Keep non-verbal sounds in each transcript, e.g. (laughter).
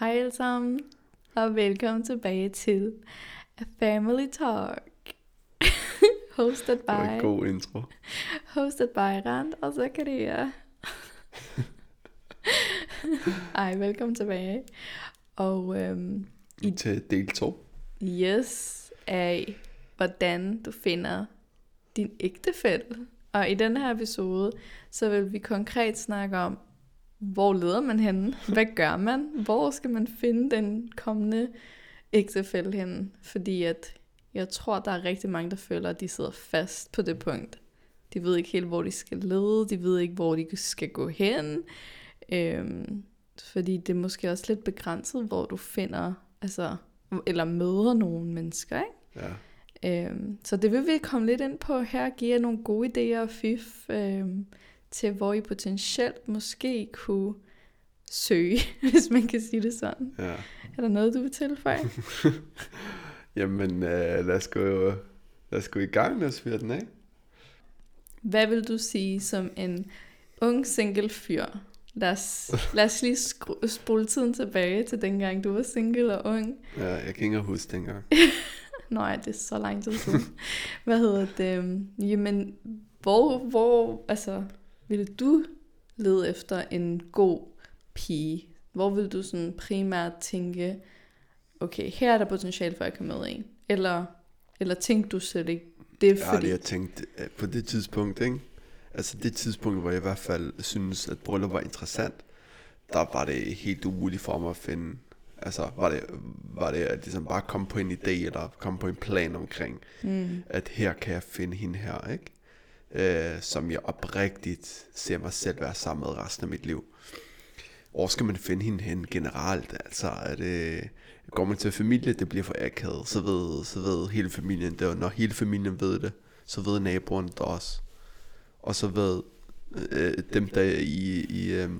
Hej alle sammen, og velkommen tilbage til A Family Talk. (laughs) hosted Det var en by, god intro. hosted by Rand og Zakaria. (laughs) Ej, velkommen tilbage. Og øhm, I- Til del 2. yes af, hvordan du finder din ægtefælle. Og i den her episode, så vil vi konkret snakke om, hvor leder man henne? Hvad gør man? Hvor skal man finde den kommende ægtefælle henne? Fordi at jeg tror, der er rigtig mange, der føler, at de sidder fast på det punkt. De ved ikke helt, hvor de skal lede. De ved ikke, hvor de skal gå hen. Øhm, fordi det er måske også lidt begrænset, hvor du finder, altså, eller møder nogle mennesker, ikke? Ja. Øhm, så det vil vi komme lidt ind på her, give jer nogle gode idéer og fif øhm, til, hvor I potentielt måske kunne søge, (laughs) hvis man kan sige det sådan. ja. Er der noget, du vil tilføje? (laughs) Jamen, øh, lad, os gå, lad os gå i gang, lad os fyre den af. Hvad vil du sige som en ung single fyr? Lad os, lad os lige skru, spole tiden tilbage til dengang, du var single og ung. Ja, jeg kan ikke engang huske dengang. (laughs) Nej, det er så lang tid siden. Hvad hedder det? Jamen, hvor, hvor altså, vil du lede efter en god pige? Hvor vil du sådan primært tænke, okay, her er der potentiale for, at jeg kan med en? Eller, eller tænkte du slet ikke, det er Ja, fordi... det jeg tænkte øh, på det tidspunkt, ikke? Altså det tidspunkt, hvor jeg i hvert fald synes, at bryllup var interessant, der var det helt umuligt for mig at finde, altså var det, var det at ligesom bare komme på en idé, eller komme på en plan omkring, Mm, at her kan jeg finde hende her, ikke? Øh, som jeg oprigtigt ser mig selv være sammen med resten af mit liv. Hvor skal man finde hende hen generelt? Altså, er det, går man til familie, det bliver for akavet, så ved, så ved hele familien det, og når hele familien ved det, så ved naboerne det også. Og så ved øh, dem, der er i, i øh,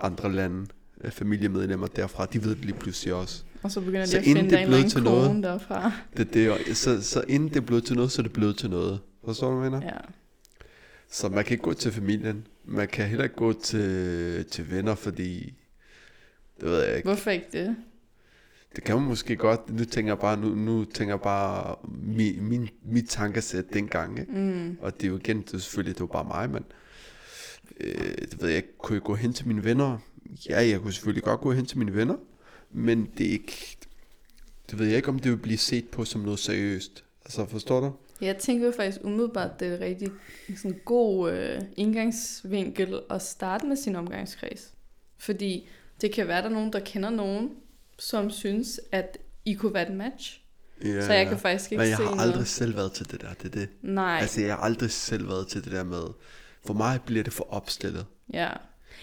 andre lande, øh, familiemedlemmer derfra, de ved det lige pludselig også. og så begynder de Så at finde det en eller til anden derfra. Det, det, er- så, så inden det blev til noget, så er det blevet til noget. Forstår du, hvad jeg mener? Ja. Så man kan ikke gå til familien. Man kan heller ikke gå til, til venner, fordi... Det ved jeg ikke. Hvorfor ikke det? Det kan man måske godt. Nu tænker jeg bare, nu, nu tænker jeg bare min, min, mit tankesæt dengang. Ikke? Mm, Og det er jo igen, det er selvfølgelig, det var bare mig, men... Øh, det ved jeg ikke. Kunne jeg gå hen til mine venner? Ja, jeg kunne selvfølgelig godt gå hen til mine venner. Men det er ikke... Det ved jeg ikke, om det vil blive set på som noget seriøst. Altså, forstår du? Jeg tænker faktisk umiddelbart, det er en rigtig sådan god øh, indgangsvinkel at starte med sin omgangskreds. Fordi det kan være, der er nogen, der kender nogen, som synes, at I kunne være et match. Ja, Så jeg kan faktisk ikke Men jeg se har noget. aldrig selv været til det der, det er det. Nej, Altså, jeg har aldrig selv været til det der med... For mig bliver det for opstillet. ja.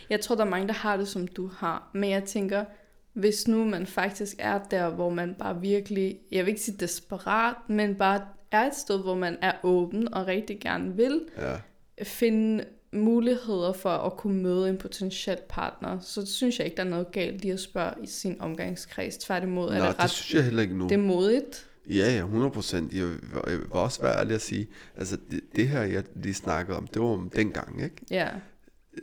Jeg tror, der er mange, der har det, som du har. Men jeg tænker, hvis nu man faktisk er der, hvor man bare virkelig, jeg vil ikke sige desperat, men bare er et sted, hvor man er åben og rigtig gerne vil, Ja. finde muligheder for at kunne møde en potentiel partner, så synes jeg ikke, der er noget galt i at spørge i sin omgangskreds. Tværtimod er Nå, det det ret synes jeg heller ikke nu. det er modigt. Ja, ja, 100 procent. Jeg, vil- vil også være ærlig at sige, altså det, det her, jeg lige snakkede om, det var om dengang, ikke? Ja,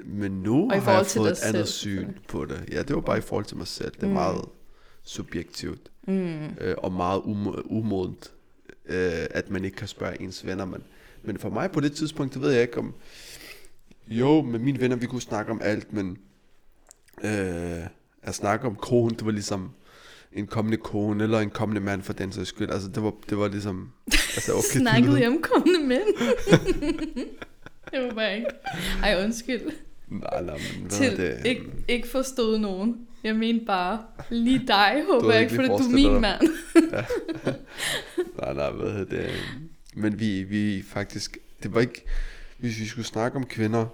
Men nu har jeg fået et andet selv, syn på det. Ja, det var bare i forhold til mig selv. Det er Mm. meget subjektivt mm. øh, og meget um, umodent, øh, at man ikke kan spørge ens venner. Men, men for mig på det tidspunkt, det ved jeg ikke om... Jo, med mine venner, vi kunne snakke om alt, men øh, at snakke om kone, det var ligesom en kommende kone, eller en kommende mand for den sags skyld. Altså, det var, det var ligesom... Altså, okay, (laughs) Snakkede I om kommende mænd? (laughs) det var bare ikke. Ej, undskyld. Nej, nej, men hvad Til det? ikke, ikke forstod nogen. Jeg mener bare lige dig, håber jeg ikke fordi du er min mand. (laughs) Nej, nej, hvad hedder det? Men vi, vi faktisk, det var ikke, hvis vi skulle snakke om kvinder,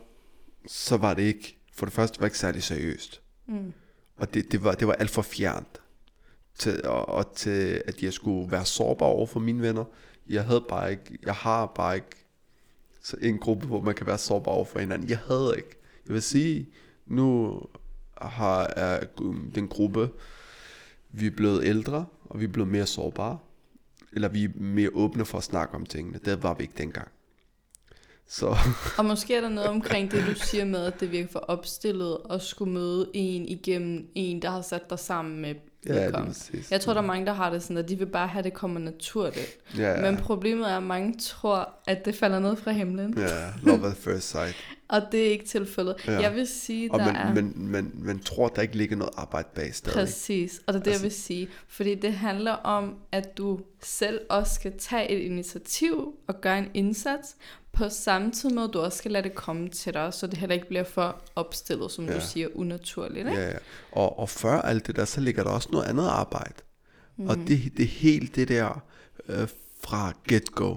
så var det ikke, for det første var det ikke særlig seriøst. Mm. Og det, det, var, det var alt for fjernt til, og, og til, at jeg skulle være sårbar over for mine venner. Jeg havde bare ikke, jeg har bare ikke så en gruppe, hvor man kan være sårbar over for hinanden. Jeg havde ikke. Jeg vil sige, nu har er mm, den gruppe, vi er blevet ældre, og vi er blevet mere sårbare. Eller vi er mere åbne for at snakke om tingene. Det var vi ikke dengang. Så (laughs) Og måske er der noget omkring det, du siger med, at det virker for opstillet at skulle møde en igennem en, der har sat dig sammen med ja, det præcis. Jeg tror, der er mange, der har det sådan, at de vil bare have, at det kommer naturligt. Ja. Men problemet er, at mange tror, at det falder ned fra himlen. Ja. love at first sight. (laughs) Og det er ikke tilfældet. Ja. Jeg vil sige, Og der man, er... man, man, man tror, der ikke ligger noget arbejde bag stadig. Præcis, og det er det, Altså- jeg vil sige. Fordi det handler om, at du selv også skal tage et initiativ og gøre en indsats, på samme tid med, at du også skal lade det komme til dig, så det heller ikke bliver for opstillet, som ja. Du siger, unaturligt. Ikke? Ja, ja. Og, og før alt det der, så ligger der også noget andet arbejde. Mm. Og det, det er helt det der øh, fra get-go.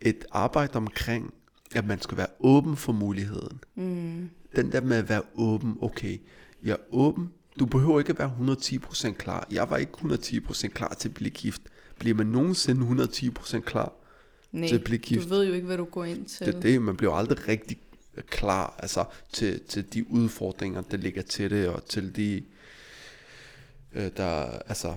Et arbejde omkring, at man skal være åben for muligheden. Mm. Den der med at være åben, okay, jeg er åben, du behøver ikke at være 110% klar. Jeg var ikke 110% klar til at blive gift. Bliver man nogensinde 110% klar? Nej, Til at blive gift. du ved jo ikke, hvad du går ind til. Det er det, man bliver aldrig rigtig klar altså, til, til de udfordringer, der ligger til det, og til de, øh, der, altså,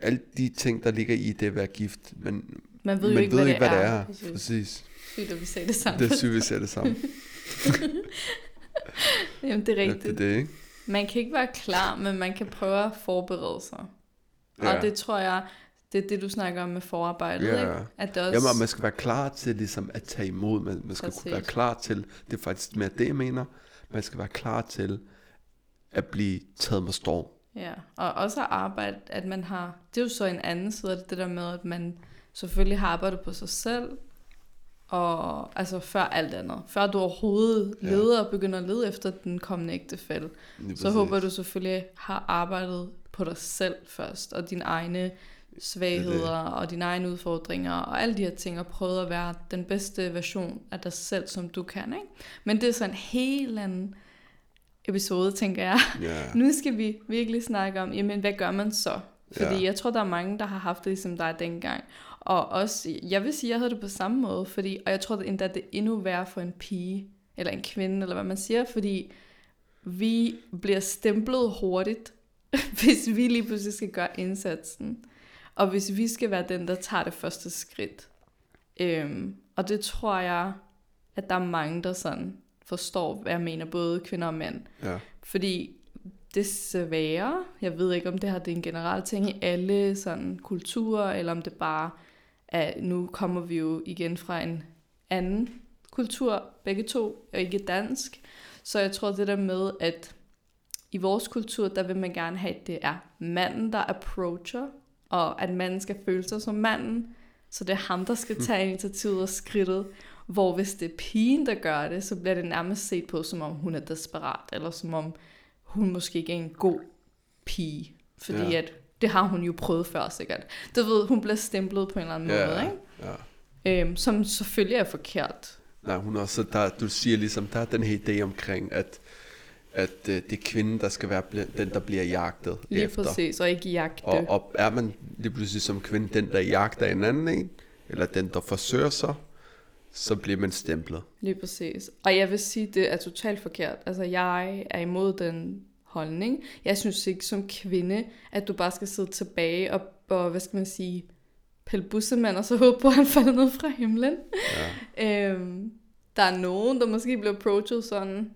alle de ting, der ligger i det at være gift, men Man ved jo man ikke, ved hvad, ikke, hvad det er. Præcis. Præcis. Sygt, at vi sagde det sammen. Det er sygt, vi ser det sammen. (laughs) Jamen, det er Ja, rigtigt. det er det, ikke? Man kan ikke være klar, men man kan prøve at forberede sig. Ja. Ja. Og det tror jeg, det er det, du snakker om med forarbejdet, Ja. ikke? At det også... Jamen, man skal være klar til ligesom at tage imod. Man, man skal kunne være Præcis. klar til, det er faktisk mere det, jeg mener, man skal være klar til at blive taget med storm. Ja, og også at arbejde, at man har... Det er jo så en anden side af det, det der med, at man selvfølgelig har arbejdet på sig selv, og altså før alt andet. Før du overhovedet Ja. leder og begynder at lede efter den kommende ægtefælde, så præcis. håber du selvfølgelig har arbejdet på dig selv først, og dine egne svagheder og dine egne udfordringer og alle de her ting, og prøvet at være den bedste version af dig selv, som du kan. Ikke? Men det er så en helt anden episode, tænker jeg. Ja. (laughs) Nu skal vi virkelig snakke om, jamen hvad gør man så? Fordi ja. jeg tror, der er mange, der har haft det ligesom dig dengang. Og også, jeg vil sige, jeg havde det på samme måde, fordi, og jeg tror at endda, det er endnu værre for en pige, eller en kvinde, eller hvad man siger, fordi vi bliver stemplet hurtigt, (laughs) hvis vi lige pludselig skal gøre indsatsen. Og hvis vi skal være den, der tager det første skridt. Øhm, og det tror jeg, at der er mange, der sådan forstår, hvad jeg mener, både kvinder og mænd. ja. Fordi desværre, jeg ved ikke om det her det er en generel ting i alle sådan kulturer, eller om det bare er, nu kommer vi jo igen fra en anden kultur, begge to, og ikke dansk. Så jeg tror det der med, at i vores kultur, der vil man gerne have, at det er manden, der approacher, og at manden skal føle sig som manden, så det er ham, der skal tage initiativet og skridtet. Hvor hvis det er pigen, der gør det, så bliver det nærmest set på, som om hun er desperat, eller som om hun måske ikke er en god pige. Fordi Ja. at det har hun jo prøvet før sikkert. Du ved, hun bliver stemplet på en eller anden Ja, måde, ikke? ja. Øhm, som selvfølgelig er forkert. Nej, hun er også, der, du siger ligesom, der er den her idé omkring, at, at øh, det er kvinden, der skal være den, der bliver jagtet Lige efter. præcis, og ikke jagte. Og, og er man lige pludselig som kvinde den, der jagter en anden en, eller den, der forsøger sig, så bliver man stemplet. Lige præcis. Og jeg vil sige, det er totalt forkert. Altså, jeg er imod den holdning. Jeg synes ikke som kvinde, at du bare skal sidde tilbage og, og hvad skal man sige, pille bussemand, og så håbe på, at han falder ned fra himlen. Ja. (laughs) Øhm, der er nogen, der måske bliver approached sådan,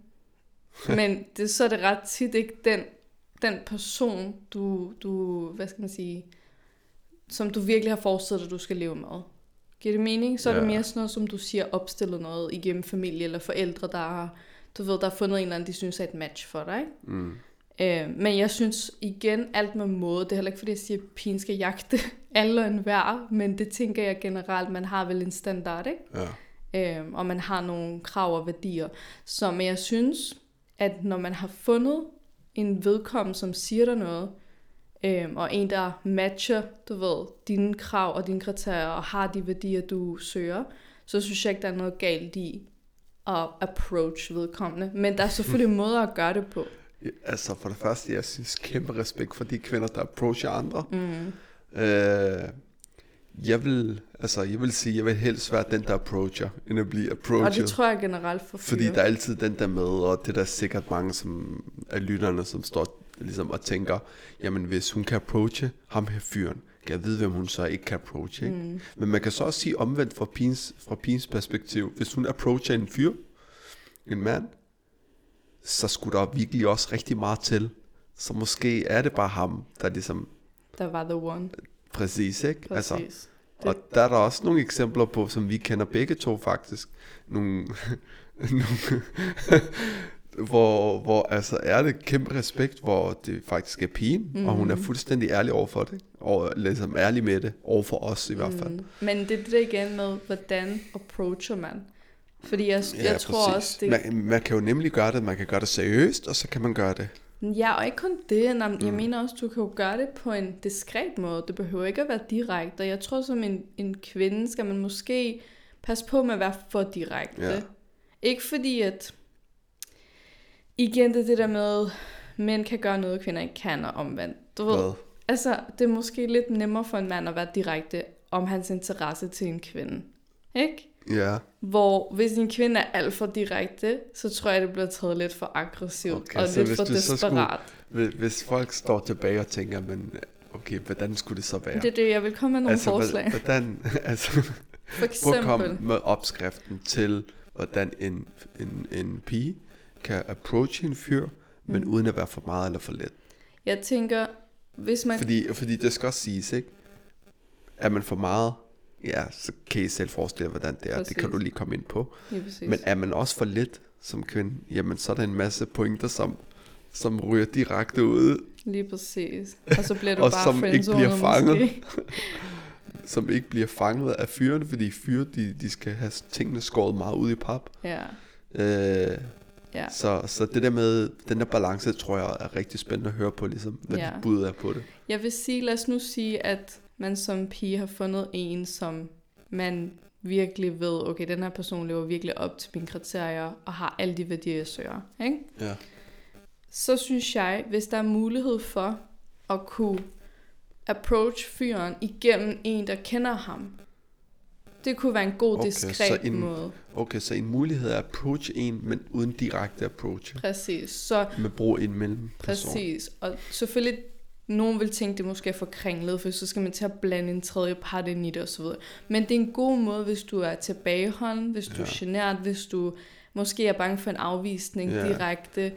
(laughs) men det, så er det ret tit ikke den, den person, du, du, hvad skal man sige, som du virkelig har forestillet dig, du skal leve med. Giver det mening? Så er det Ja. mere sådan noget, som du siger, opstillet noget igennem familie eller forældre, der har, du ved, der har fundet en eller anden, de synes er et match for dig. Ikke? Mm. Øh, men jeg synes igen, alt med måde, det er heller ikke fordi, jeg siger, at pigen skal jagte (laughs) alle og enhver, men det tænker jeg generelt, man har vel en standard, ikke? Ja. øh, og man har nogle krav og værdier. Så men jeg synes, at når man har fundet en vedkommende, som siger dig noget, øh, og en, der matcher, du ved, dine krav og dine kriterier, og har de værdier, du søger, så synes jeg ikke, der er noget galt i at approach vedkommende. Men der er selvfølgelig (laughs) måder at gøre det på. Altså for det første, jeg synes kæmpe respekt for de kvinder, der approacher andre. Mm. Øh, jeg vil, altså jeg vil sige, jeg vil helst være den, der approacher, end at blive Og approached. det tror jeg generelt for fyre. Fordi der er altid den der med, og det er der sikkert mange som, af lytterne, som står ligesom og tænker, jamen hvis hun kan approache ham her fyren, kan jeg vide, hvem hun så ikke kan approach, ikke? Mm. Men man kan så også sige omvendt fra pins, fra pins perspektiv. Hvis hun approacher en fyr, en mand, så skulle der virkelig også rigtig meget til. Så måske er det bare ham, der ligesom... Der var the one. Præcis, ikke? Præcis. Altså, det... Og der er der også nogle eksempler på, som vi kender begge to faktisk. Nogle, (laughs) nogle hvor, hvor altså er det kæmpe respekt, hvor det faktisk er pigen, mm. og hun er mhm. fuldstændig ærlig over for det, og ligesom ærlig med det, over for os i hvert fald. Mm. Men det er det igen med, hvordan approacher man? Fordi jeg, ja, jeg tror præcis. også, det... Man, man kan jo nemlig gøre det, man kan gøre det seriøst, og så kan man gøre det. Ja, og ikke kun det. Jeg mm. mener også, du kan jo gøre det på en diskret måde. Det behøver ikke at være direkte. Og jeg tror, som en, en kvinde skal man måske passe på med at være for direkte. Ja. Ikke fordi, at igen det det der med, mænd kan gøre noget, kvinder ikke kan, og omvendt. Du ved, altså, det er måske lidt nemmere for en mand at være direkte om hans interesse til en kvinde. Ikke? Ja. Hvor hvis en kvinde er alt for direkte, så tror jeg, det bliver taget lidt for aggressivt okay, og lidt for desperat. Skulle, hvis folk står tilbage og tænker, men okay, hvordan skulle det så være? Det er det, jeg vil komme med nogle altså, forslag. Hvordan, (laughs) altså, for eksempel. Prøv at komme med opskriften til, hvordan en, en, en pige kan approach en fyr, men mm. uden at være for meget eller for let. Jeg tænker, hvis man... Fordi, fordi det skal også siges, ikke? Er man for meget, ja, så kan I selv forestille hvordan det er. Præcis. Det kan du lige komme ind på. Ja, men er man også for let som kvinde, jamen så er der en masse pointer, som, som ryger direkte ud. Lige præcis. Og så bliver du og bare som ikke bliver fanget. (laughs) (laughs) som ikke bliver fanget af fyrene, fordi fyre, de, de skal have tingene skåret meget ud i pap. Ja. Øh, Ja. Så, så det der med, den der balance, tror jeg er rigtig spændende at høre på, ligesom, hvad ja. dit bud er på det. Jeg vil sige, lad os nu sige, at man som pige har fundet en, som man virkelig ved, okay, den her person lever virkelig op til mine kriterier, og har alle de værdier, jeg søger. Ikke? Ja. Så synes jeg, hvis der er mulighed for at kunne approach fyren igennem en, der kender ham, det kunne være en god, okay, diskret en, måde. Okay, så en mulighed er at approach en, men uden direkte approach. Præcis. Så, med brug en mellem Præcis. Og selvfølgelig, nogen vil tænke, det måske er for kringlet, for så skal man til at blande en tredje part ind i det osv. Men det er en god måde, hvis du er tilbageholden, hvis du ja. er genert, hvis du måske er bange for en afvisning ja. direkte.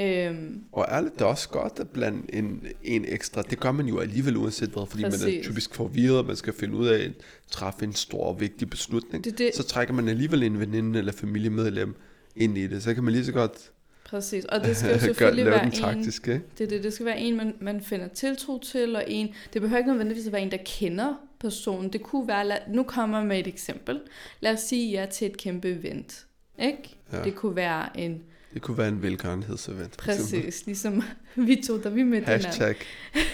Øhm, og ærligt, det er også godt at blande en, en ekstra. Det gør man jo alligevel uanset hvad, fordi præcis. man er typisk forvirret, man skal finde ud af at træffe en stor og vigtig beslutning. Det, det, så trækker man alligevel en veninde eller familiemedlem ind i det. Så kan man lige så godt Præcis, og det skal (laughs) jo selvfølgelig Gør, være en, taktisk, det, det, det skal være en, man, man finder tiltro til, og en, det behøver ikke nødvendigvis at være en, der kender personen. Det kunne være, lad, nu kommer jeg med et eksempel. Lad os sige, at jeg er til et kæmpe event. Ikke? Ja. Det kunne være en det kunne være en velgørenhedsevent. Præcis, ligesom (laughs) vi to, da vi mødte Hashtag,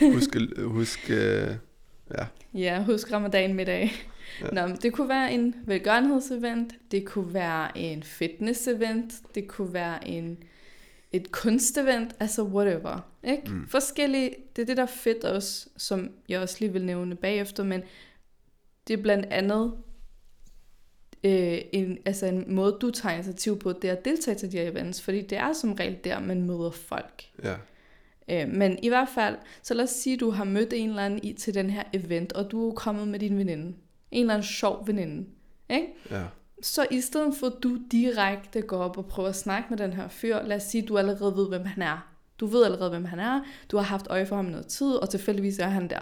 husk, husk uh, ja. Ja, husk ramadan middag. Ja. Nå, det kunne være en velgørenhedsevent, det kunne være en fitness-event, det kunne være en, et kunstevent, altså whatever. Ikke? Mm. Forskellige, det er det, der er fedt også, som jeg også lige vil nævne bagefter, men det er blandt andet øh, en, altså en måde, du tager initiativ på, det er at deltage til de her events, fordi det er som regel der, man møder folk. Ja. Øh, men i hvert fald, så lad os sige, at du har mødt en eller anden i til den her event, og du er kommet med din veninde. En eller anden sjov veninde. Ikke? Ja. Så i stedet for, at du direkte går op og prøver at snakke med den her fyr, lad os sige, at du allerede ved, hvem han er. Du ved allerede, hvem han er. Du har haft øje for ham noget tid, og tilfældigvis er han der.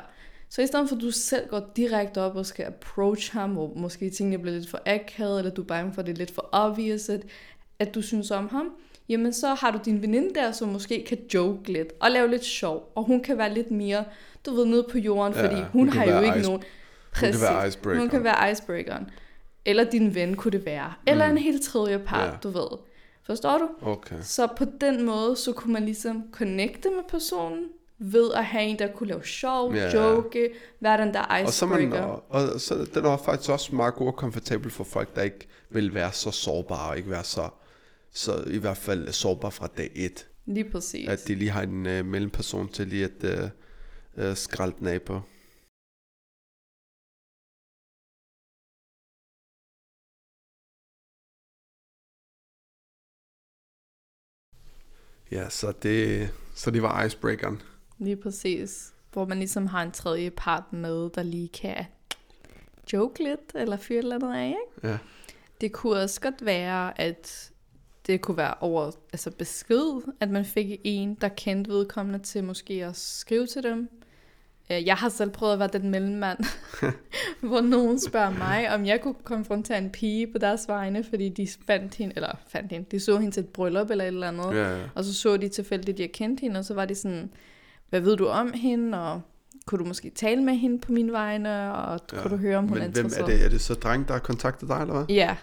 Så i stedet for, at du selv går direkte op og skal approach ham, hvor måske tingene bliver lidt for akavet, eller du er bange for, at det er lidt for obvious, at, at du synes om ham, jamen så har du din veninde der, som måske kan joke lidt og lave lidt sjov, og hun kan være lidt mere, du ved, nede på jorden, ja, fordi hun, hun har jo ikke ice, nogen... Præcis, hun kan være icebreaker. Hun kan være icebreakeren. Eller din ven kunne det være. Eller mm. en helt tredje part, ja. du ved. Forstår du? Okay. Så på den måde, så kunne man ligesom connecte med personen, ved at have en, der kunne lave sjov, yeah. joke, være den der icebreaker. Og så, man, og, og så den er faktisk også meget god og komfortabel for folk, der ikke vil være så sårbare, og ikke være så, så i hvert fald sårbare fra dag et. Lige præcis. At de lige har en uh, mellemperson til lige at uh, uh, skralde den af på. Ja, så det, så det var icebreakeren. Lige præcis. hvor man ligesom har en tredje part med, der lige kan joke lidt, eller fyre et eller andet af, ikke? Ja. Det kunne også godt være, at det kunne være over altså besked, at man fik en, der kendte vedkommende til måske at skrive til dem. Øh, Jeg har selv prøvet at være den mellemmand, (laughs) hvor nogen spørger mig, om jeg kunne konfrontere en pige på deres vegne, fordi de fandt hende, eller fandt hende, de så hende til et bryllup eller et eller andet, Ja, ja. og så så de tilfældigt, at jeg kendte hende, og så var de sådan, hvad ved du om hende, og kunne du måske tale med hende på min vegne, og Ja. kunne du høre, om hun Men er hvem interesseret? er det? Er det så dreng, der har kontaktet dig, eller hvad? Ja,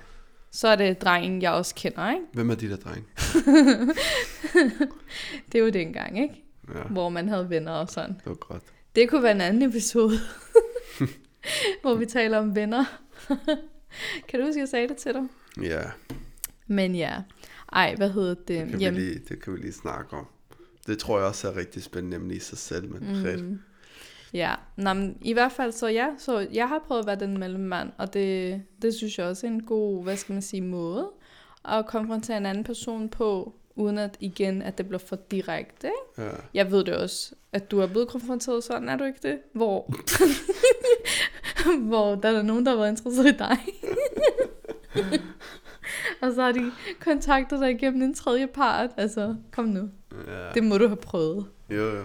så er det drengen, jeg også kender, ikke? Hvem er de der dreng? (laughs) Det er jo dengang, ikke? Ja, Hvor man havde venner og sådan. det var godt. Det kunne være en anden episode, (laughs) hvor vi taler om venner. (laughs) kan du huske, jeg sagde det til dig? Ja, Men ja. Ej, hvad hedder det? det kan, vi lige, det kan vi lige snakke om. Det tror jeg også er rigtig spændende nemlig i sig selv, men mm. fedt. Ja, Nå, men i hvert fald så ja, så jeg har prøvet at være den mellemmand, og det, det synes jeg også er en god, hvad skal man sige, måde at konfrontere en anden person på, uden at igen, at det bliver for direkte. Ikke? Ja. Jeg ved det også, at du er blevet konfronteret sådan, er du ikke det? Hvor, (laughs) hvor der er nogen, der har været interesseret i dig. (laughs) og så har de kontaktet dig igennem en tredje part. Altså, kom nu. ja. Det må du have prøvet. Jo, jo.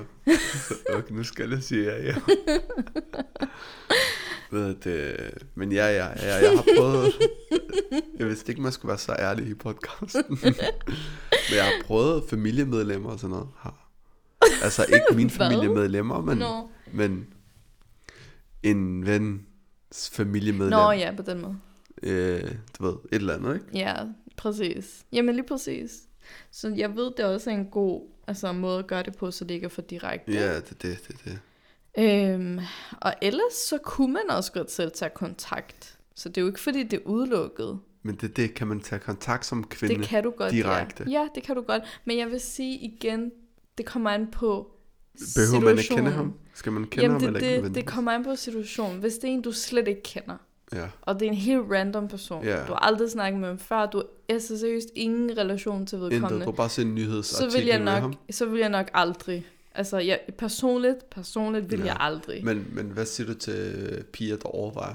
okay, (laughs) nu skal jeg sige ja, ja. Ved det, men ja, ja, ja, jeg har prøvet, (laughs) jeg vidste ikke, man skulle være så ærlig i podcasten, (laughs) men jeg har prøvet familiemedlemmer og sådan noget. Har. Altså ikke mine familiemedlemmer, men, Nå. men en vens familiemedlem. Nå ja, på den måde. øh, du ved, et eller andet, ikke? Ja, præcis. Jamen lige præcis. Så jeg ved, det er også en god altså, måde at gøre det på, så det ikke er for direkte. Ja, det er det, det er det. Øhm, og ellers så kunne man også godt selv tage kontakt. Så det er jo ikke fordi, det er udelukket. Men det, det kan man tage kontakt som kvinde. Det kan du godt, direkte. Ja. ja, det kan du godt. Men jeg vil sige igen, det kommer an på Behøver man ikke kende ham? Skal man kende Jamen ham det, eller ikke det, det nødvendigvis? kommer an på situationen. Hvis det er en, du slet ikke kender, Ja, og det er en helt random person, Ja. du har aldrig snakket med ham før, du har altså seriøst ingen relation til vedkommende, intet. Du har bare set en så vil jeg nok, så vil jeg nok aldrig. Altså, jeg, personligt, personligt vil Ja. jeg aldrig. Men, men hvad siger du til piger, der overvejer?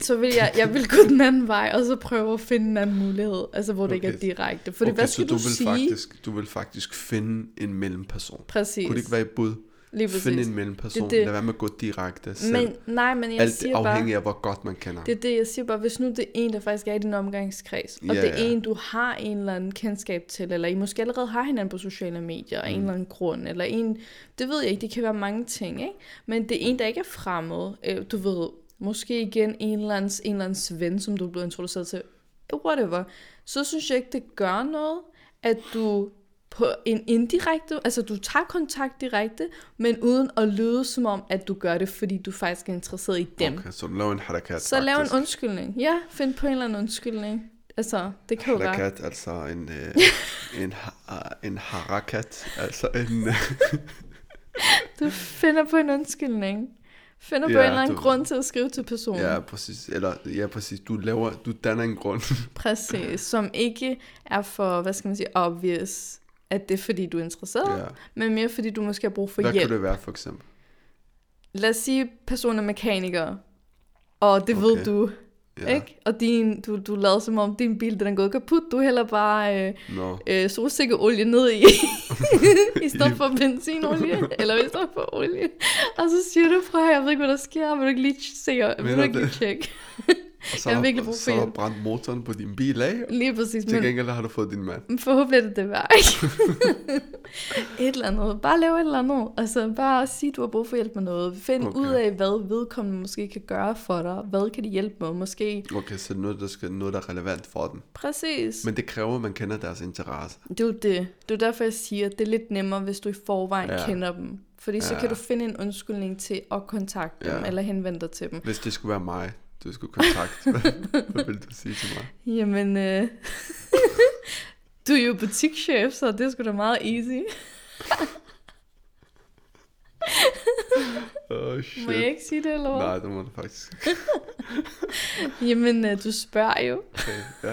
Så vil jeg, jeg vil gå den anden vej, og så prøve at finde en anden mulighed, altså hvor det ikke er Okay. direkte. Fordi okay, hvad så skal du, du, vil sige? faktisk, du vil faktisk finde en mellemperson. Præcis. Kunne det ikke være et bud? Lige præcis. Finde en mellemperson. Det det. Lad være med at gå direkte selv. Men, nej, men jeg Alt siger afhængig bare, af, hvor godt man kender. det er det, jeg siger bare, hvis nu det er en, der faktisk er i din omgangskreds, og Ja, det er ja. en, du har en eller anden kendskab til, eller I måske allerede har hinanden på sociale medier, af Mm. en eller anden grund, eller en, det ved jeg ikke, det kan være mange ting, ikke? Men det er en, der ikke er fremmed, øh, du ved, måske igen en eller, andens, en eller andens ven, som du er blevet introduceret til, whatever, så synes jeg ikke, det gør noget, at du på en indirekte, altså du tager kontakt direkte, men uden at lyde som om, at du gør det, fordi du faktisk er interesseret i dem. Okay, så laver en harakat Så lav en undskyldning. Ja, find på en eller anden undskyldning. Altså, det kan jo være. Harakat, altså en, øh, (laughs) en, ha- en harakat, altså en... (laughs) Du finder på en undskyldning. Finder på Ja, en eller anden du- grund til at skrive til personen. ja, præcis. Eller, ja, præcis. Du laver, du danner en grund. (laughs) Præcis. Som ikke er for, hvad skal man sige, obvious, at det er fordi, du er interesseret, ja. men mere fordi, du måske har brug for Hvad hjælp. kan det være, for eksempel? Lad os sige, personen er mekaniker, og det okay. ved du, Ja. ikke? Og din, du, du lader som om, din bil den er gået kaput, du hælder bare øh, Nå. øh, solsikkeolie ned i, (laughs) i stedet for benzinolie, eller i stedet for olie. Og så siger du, prøv jeg ved ikke, hvad der sker, vil du ikke lige se, vil du ikke lige tjekke? Og så, jeg har virkelig brug for så har brændt motoren på din bil af. Lige præcis, Til gengæld har du fået din mand. forhåbentlig er det det værd, (laughs) et eller andet. Bare lave et eller andet. Altså, bare sige, du har brug for hjælp med noget. Find Okay. ud af, hvad vedkommende måske kan gøre for dig. Hvad kan de hjælpe med? Måske. Okay, så noget, der, skal, noget, der er relevant for den. Præcis. Men det kræver, at man kender deres interesse. Det er jo det. Det er derfor, jeg siger, at det er lidt nemmere, hvis du i forvejen Ja. kender dem. Fordi så Ja. kan du finde en undskyldning til at kontakte dem, Ja. eller henvende dig til dem. Hvis det skulle være mig, du skulle kontakte, hvad, (laughs) hvad vil du sige til mig? Jamen, øh, (laughs) du er jo butikschef, så det er sgu da meget easy. (laughs) Oh, shit. Må jeg ikke sige det, eller hvad? Nej, det må du faktisk. Jamen, øh, du spørger jo. Okay, ja.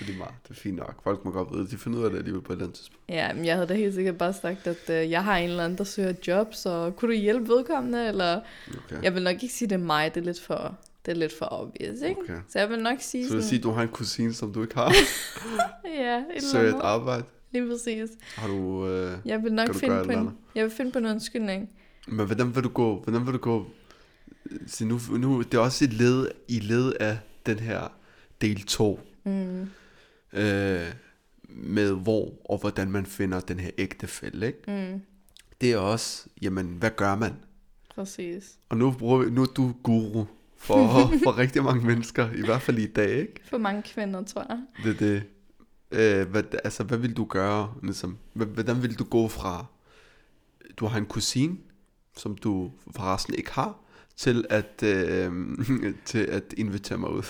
Det er lige meget. Det er fint nok. Folk må godt vide, de finder ud af det alligevel på et eller andet tidspunkt. Ja, men jeg havde da helt sikkert bare sagt, at øh, jeg har en eller anden, der søger job, så kunne du hjælpe vedkommende, eller... Okay. Jeg vil nok ikke sige, det er mig, det er lidt for, det er lidt for obvious, ikke? Okay. Så jeg vil nok sige Så vil sådan, sige, du har en kusine, som du ikke har? (laughs) ja, et eller Søger et arbejde? Lige præcis. Har du... Øh... Jeg vil nok finde på en, jeg vil finde på en undskyldning. Men hvordan vil du gå? Hvordan vil du gå? Så nu, nu det er også et led i led af den her del 2 Mm. øh, med hvor og hvordan man finder den her ægtefælle, ikke? Mm. Det er også, jamen, hvad gør man? Præcis. Og nu, bruger vi, nu er du guru for, (laughs) for rigtig mange mennesker, i hvert fald i dag, ikke? For mange kvinder, tror jeg. Det er det. Øh, hvad, altså, hvad vil du gøre? Ligesom, hvordan vil du gå fra, du har en kusine, som du forresten ikke har, til at, øh, (laughs) til at invitere mig ud?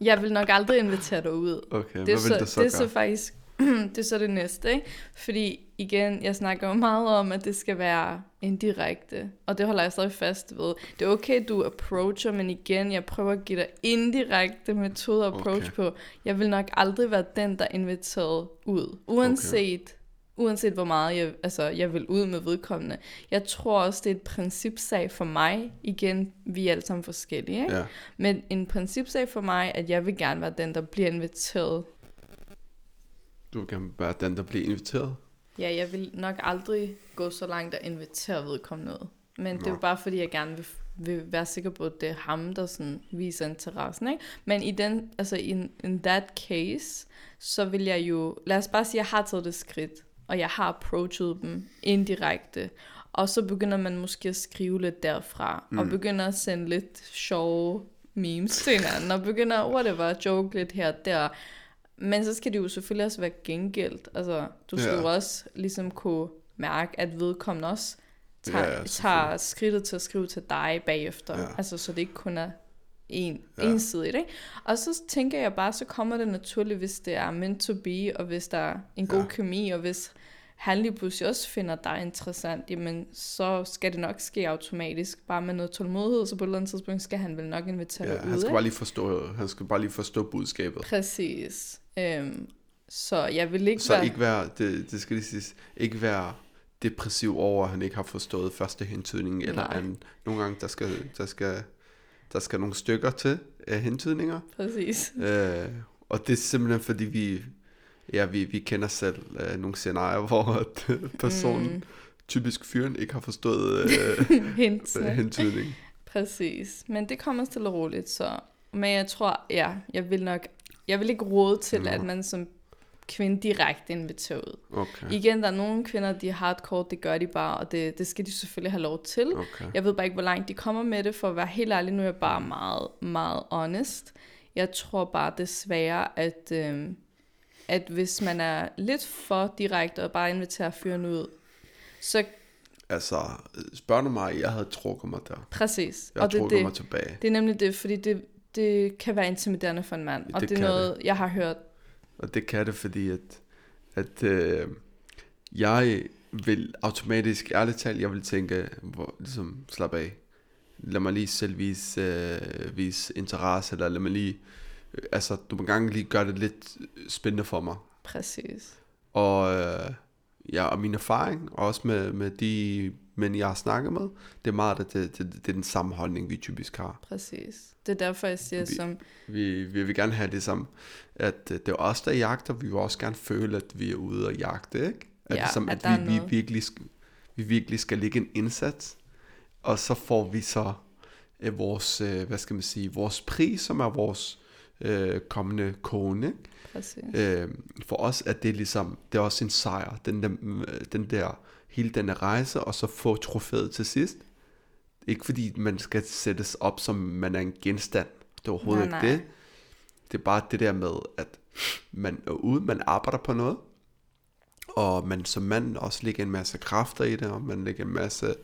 Jeg vil nok aldrig invitere dig ud. Okay, Det hvad er, vil så, du så det er gøre? så faktisk (clears throat) det er så det næste, ikke? Fordi igen, jeg snakker jo meget om, at det skal være indirekte, og det holder jeg stadig fast ved. Det er okay, du approacher, men igen, jeg prøver at give dig indirekte metode at approach Okay. på. Jeg vil nok aldrig være den, der er inviteret ud, uanset, okay. uanset hvor meget jeg, altså, jeg vil ud med vedkommende. Jeg tror også, det er et principsag for mig. Igen, vi er alle sammen forskellige, ikke? Ja, Men en principsag for mig, at jeg vil gerne være den, der bliver inviteret du vil gerne være den, der bliver inviteret. Ja, jeg vil nok aldrig gå så langt at invitere vedkommende ud. Men det er jo Nå. bare fordi, jeg gerne vil, vil være sikker på, at det er ham, der sådan viser interessen. Ikke? Men i den, altså in, in that case, så vil jeg jo, lad os bare sige, at jeg har taget det skridt, og jeg har approachet dem indirekte. Og så begynder man måske at skrive lidt derfra, mm. og begynder at sende lidt sjove memes til hinanden, og begynder, whatever, at joke lidt her og der. Men så skal det jo selvfølgelig også være gengældt. Altså, du skal Ja. jo også ligesom kunne mærke, at vedkommende også tager, Ja, tager skridtet til at skrive til dig bagefter. Ja. Altså, så det ikke kun er en, Ja. ensidigt, ikke? Og så tænker jeg bare, så kommer det naturligt, hvis det er meant to be, og hvis der er en god Ja. ja. kemi, og hvis han lige pludselig også finder dig interessant, jamen så skal det nok ske automatisk, bare med noget tålmodighed, så på et eller andet tidspunkt skal han vel nok invitere Ja, dig ud, han skal ikke? bare lige forstå, han skal bare lige forstå budskabet. Præcis. Øhm, så jeg vil ikke Så være... ikke være, det, det skal lige siges, ikke være depressiv over, at han ikke har forstået første hentydning, eller anden. Nogle gange, der skal, der skal, der skal nogle stykker til af hentydninger. Præcis. Øh, og det er simpelthen fordi, vi, ja, vi, vi kender selv øh, nogle scenarier, (laughs) hvor at, øh, personen, mm. typisk fyren, ikke har forstået øh, (laughs) Hintsene. hentydning. Præcis. Men det kommer stille og roligt, så... Men jeg tror, ja, jeg vil nok... Jeg vil ikke råde til, Nå. at man som kvinde direkte inviterer ud. Okay, Igen, der er nogle kvinder, de er hardcore, det gør de bare, og det, det skal de selvfølgelig have lov til. okay. Jeg ved bare ikke, hvor langt de kommer med det, for at være helt ærlig, nu er jeg bare meget, meget honest. Jeg tror bare desværre, at, øh, at hvis man er lidt for direkte og bare inviterer fyren ud, så Altså, spørger du mig, jeg havde trukket mig der. præcis. Jeg og det, trukket det, mig tilbage. det er nemlig det, fordi det, det kan være intimiderende for en mand, og Det det, det er noget, jeg har hørt. Og det kan det, fordi at, at øh, jeg vil automatisk, ærligt talt, jeg vil tænke, hvor, ligesom, slap af. Lad mig lige selv vise, øh, vise interesse, eller lad mig lige, øh, altså, du må gang lige gøre det lidt spændende for mig. Præcis. Og, øh, ja, og min erfaring, og også med, med de mænd, jeg har snakket med, det er meget, at det, det, det er den samme holdning, vi typisk har. Præcis. Det er derfor, jeg siger Vi- som... Vi, vi vil gerne have det som, at øh, det er os, der jagter. Vi vil også gerne føle, at vi er ude og jagte, ikke? At, Ja, ligesom, at at, vi, vi, virkelig, vi virkelig skal lægge en indsats, og så får vi så øh, vores, øh, hvad skal man sige, vores pris, som er vores øh, kommende kone. Præcis. Øh, for os er det ligesom, det er også en sejr, den der, øh, den der hele denne rejse, og så få trofæet til sidst. Ikke fordi man skal sættes op, som man er en genstand. Det er overhovedet Nej, ikke nej. det. Det er bare det der med, at man er ude, man arbejder på noget, og man som mand også lægger en masse kræfter i det, og man lægger en masse,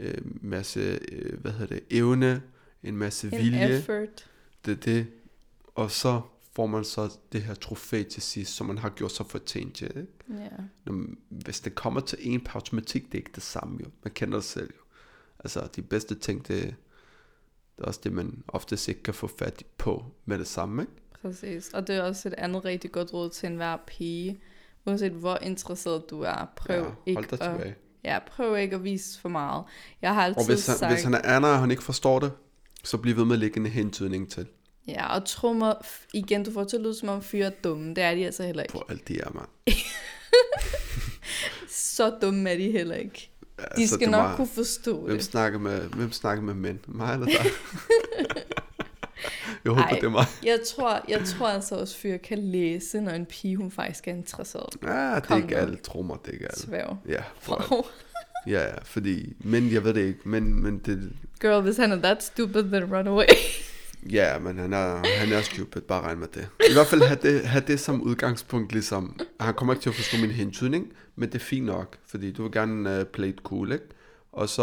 øh, masse øh, hvad hedder det, evne, en masse En vilje. effort. Det er det. Og så får man så det her trofæ til sidst, som man har gjort sig fortjent til. Ikke? Ja. Når, hvis det kommer til en per automatik, det er ikke det samme jo. Man kender det selv jo. Altså de bedste ting, det, det er også det, man oftest ikke kan få fat på med det samme. Ikke? Præcis. Og det er også et andet rigtig godt råd til enhver pige. Uanset hvor interesseret du er, prøv ja, hold ikke dig at, tilbage. ja, prøv ikke at vise for meget. Jeg har altid Og hvis han, sagt, hvis han er og han ikke forstår det, så bliv ved med at lægge en hentydning til. Ja, og f- igen, du får til at lyde som om fyre er dumme. Det er de altså heller ikke. På alt det er, mand. (laughs) Så dumme er de heller ikke. De Altså, skal nok var- kunne forstå Hvem det. snakker med, hvem snakker med mænd? Mig eller dig? (laughs) Jeg håber, Ej. det er mig. Jeg tror, jeg tror altså også, fyre kan læse, når en pige, hun faktisk er interesseret. Ja, det er Kom ikke alle, mig, det er ikke alle. Sværg. Ja, for, (laughs) ja, ja, fordi, men jeg ved det ikke, men, men det, Girl, hvis han er that stupid, then run away. Ja, men han er, han er stupid, bare regn med det. I hvert fald have det, have det som udgangspunkt, ligesom, han kommer ikke til at forstå min hentydning, men det er fint nok, fordi du vil gerne uh, play it cool, ikke? Og så,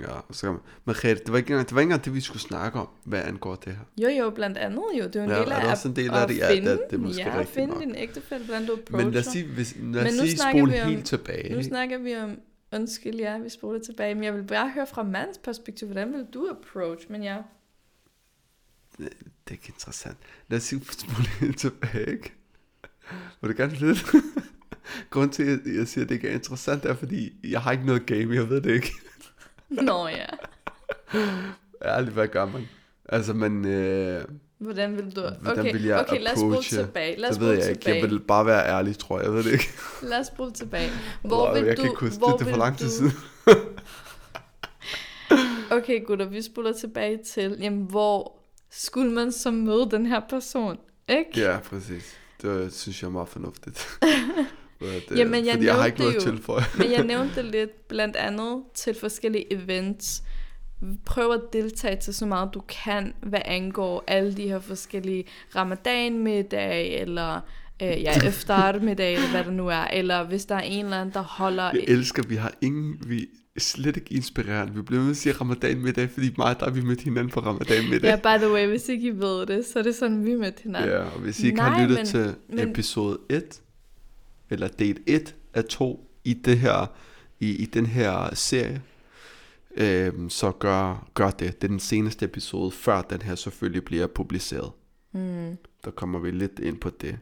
ja, så, men Merete, det var ikke engang det, var ikke engang det vi skulle snakke om, hvad angår det her. Jo, jo, blandt andet jo. Det er jo en Ja, del er af det at, også en del af at det? Ja, det- finde, det er måske ja, rigtigt finde nok. din ægtefælle, hvordan du approacher. Men lad os sige, hvis, lad Men os sige spole om- helt tilbage. Nu snakker vi om, undskyld, ja, vi spoler tilbage, men jeg vil bare høre fra mandens perspektiv, hvordan vil du approach, men ja. Det er ikke interessant. Lad os spole helt tilbage, ikke? Vil du gerne vide det? Grunden til, at jeg siger, at det ikke er interessant, er, fordi jeg har ikke noget game, jeg ved det ikke. Nå ja. Ærligt, hvad gør man? Altså, man... Øh, Hvordan vil du... Hvordan okay, vil jeg okay lad os spole tilbage. Lad os det ved jeg ikke. tilbage. Jeg vil bare være ærlig, tror jeg. Jeg ved det ikke. Lad os spole tilbage. Hvor Wow, vil jeg du... kan ikke huske hvor det. Det er for lang tid du- siden. Okay, gutter, vi spoler tilbage til, jamen, hvor skulle man så møde den her person, ikke? Ja, præcis. Det synes jeg er meget fornuftigt. (laughs) det, Jamen, jeg fordi jeg har ikke noget jo- tilføje. (laughs) Men jeg (laughs) nævnte lidt blandt andet til forskellige events. Prøv at deltage til så meget du kan, hvad angår alle de her forskellige ramadanmiddag, eller øh, ja, eftermiddag, eller hvad det nu er. Eller hvis der er en eller anden, der holder... Jeg elsker, vi har ingen... Vi slet ikke inspirerende. Vi bliver med at sige ramadan middag, fordi og dig, vi mødte hinanden på ramadan middag. Ja, by the way, hvis ikke I ved det, så er det sådan, vi mødte hinanden. Ja, og hvis I ikke Nej, har lyttet men- til men- episode 1, eller del 1 af 2 i, det her, i, i den her serie, øhm, så gør, gør det. Det er den seneste episode, før den her selvfølgelig bliver publiceret. Mm. Der kommer vi lidt ind på det.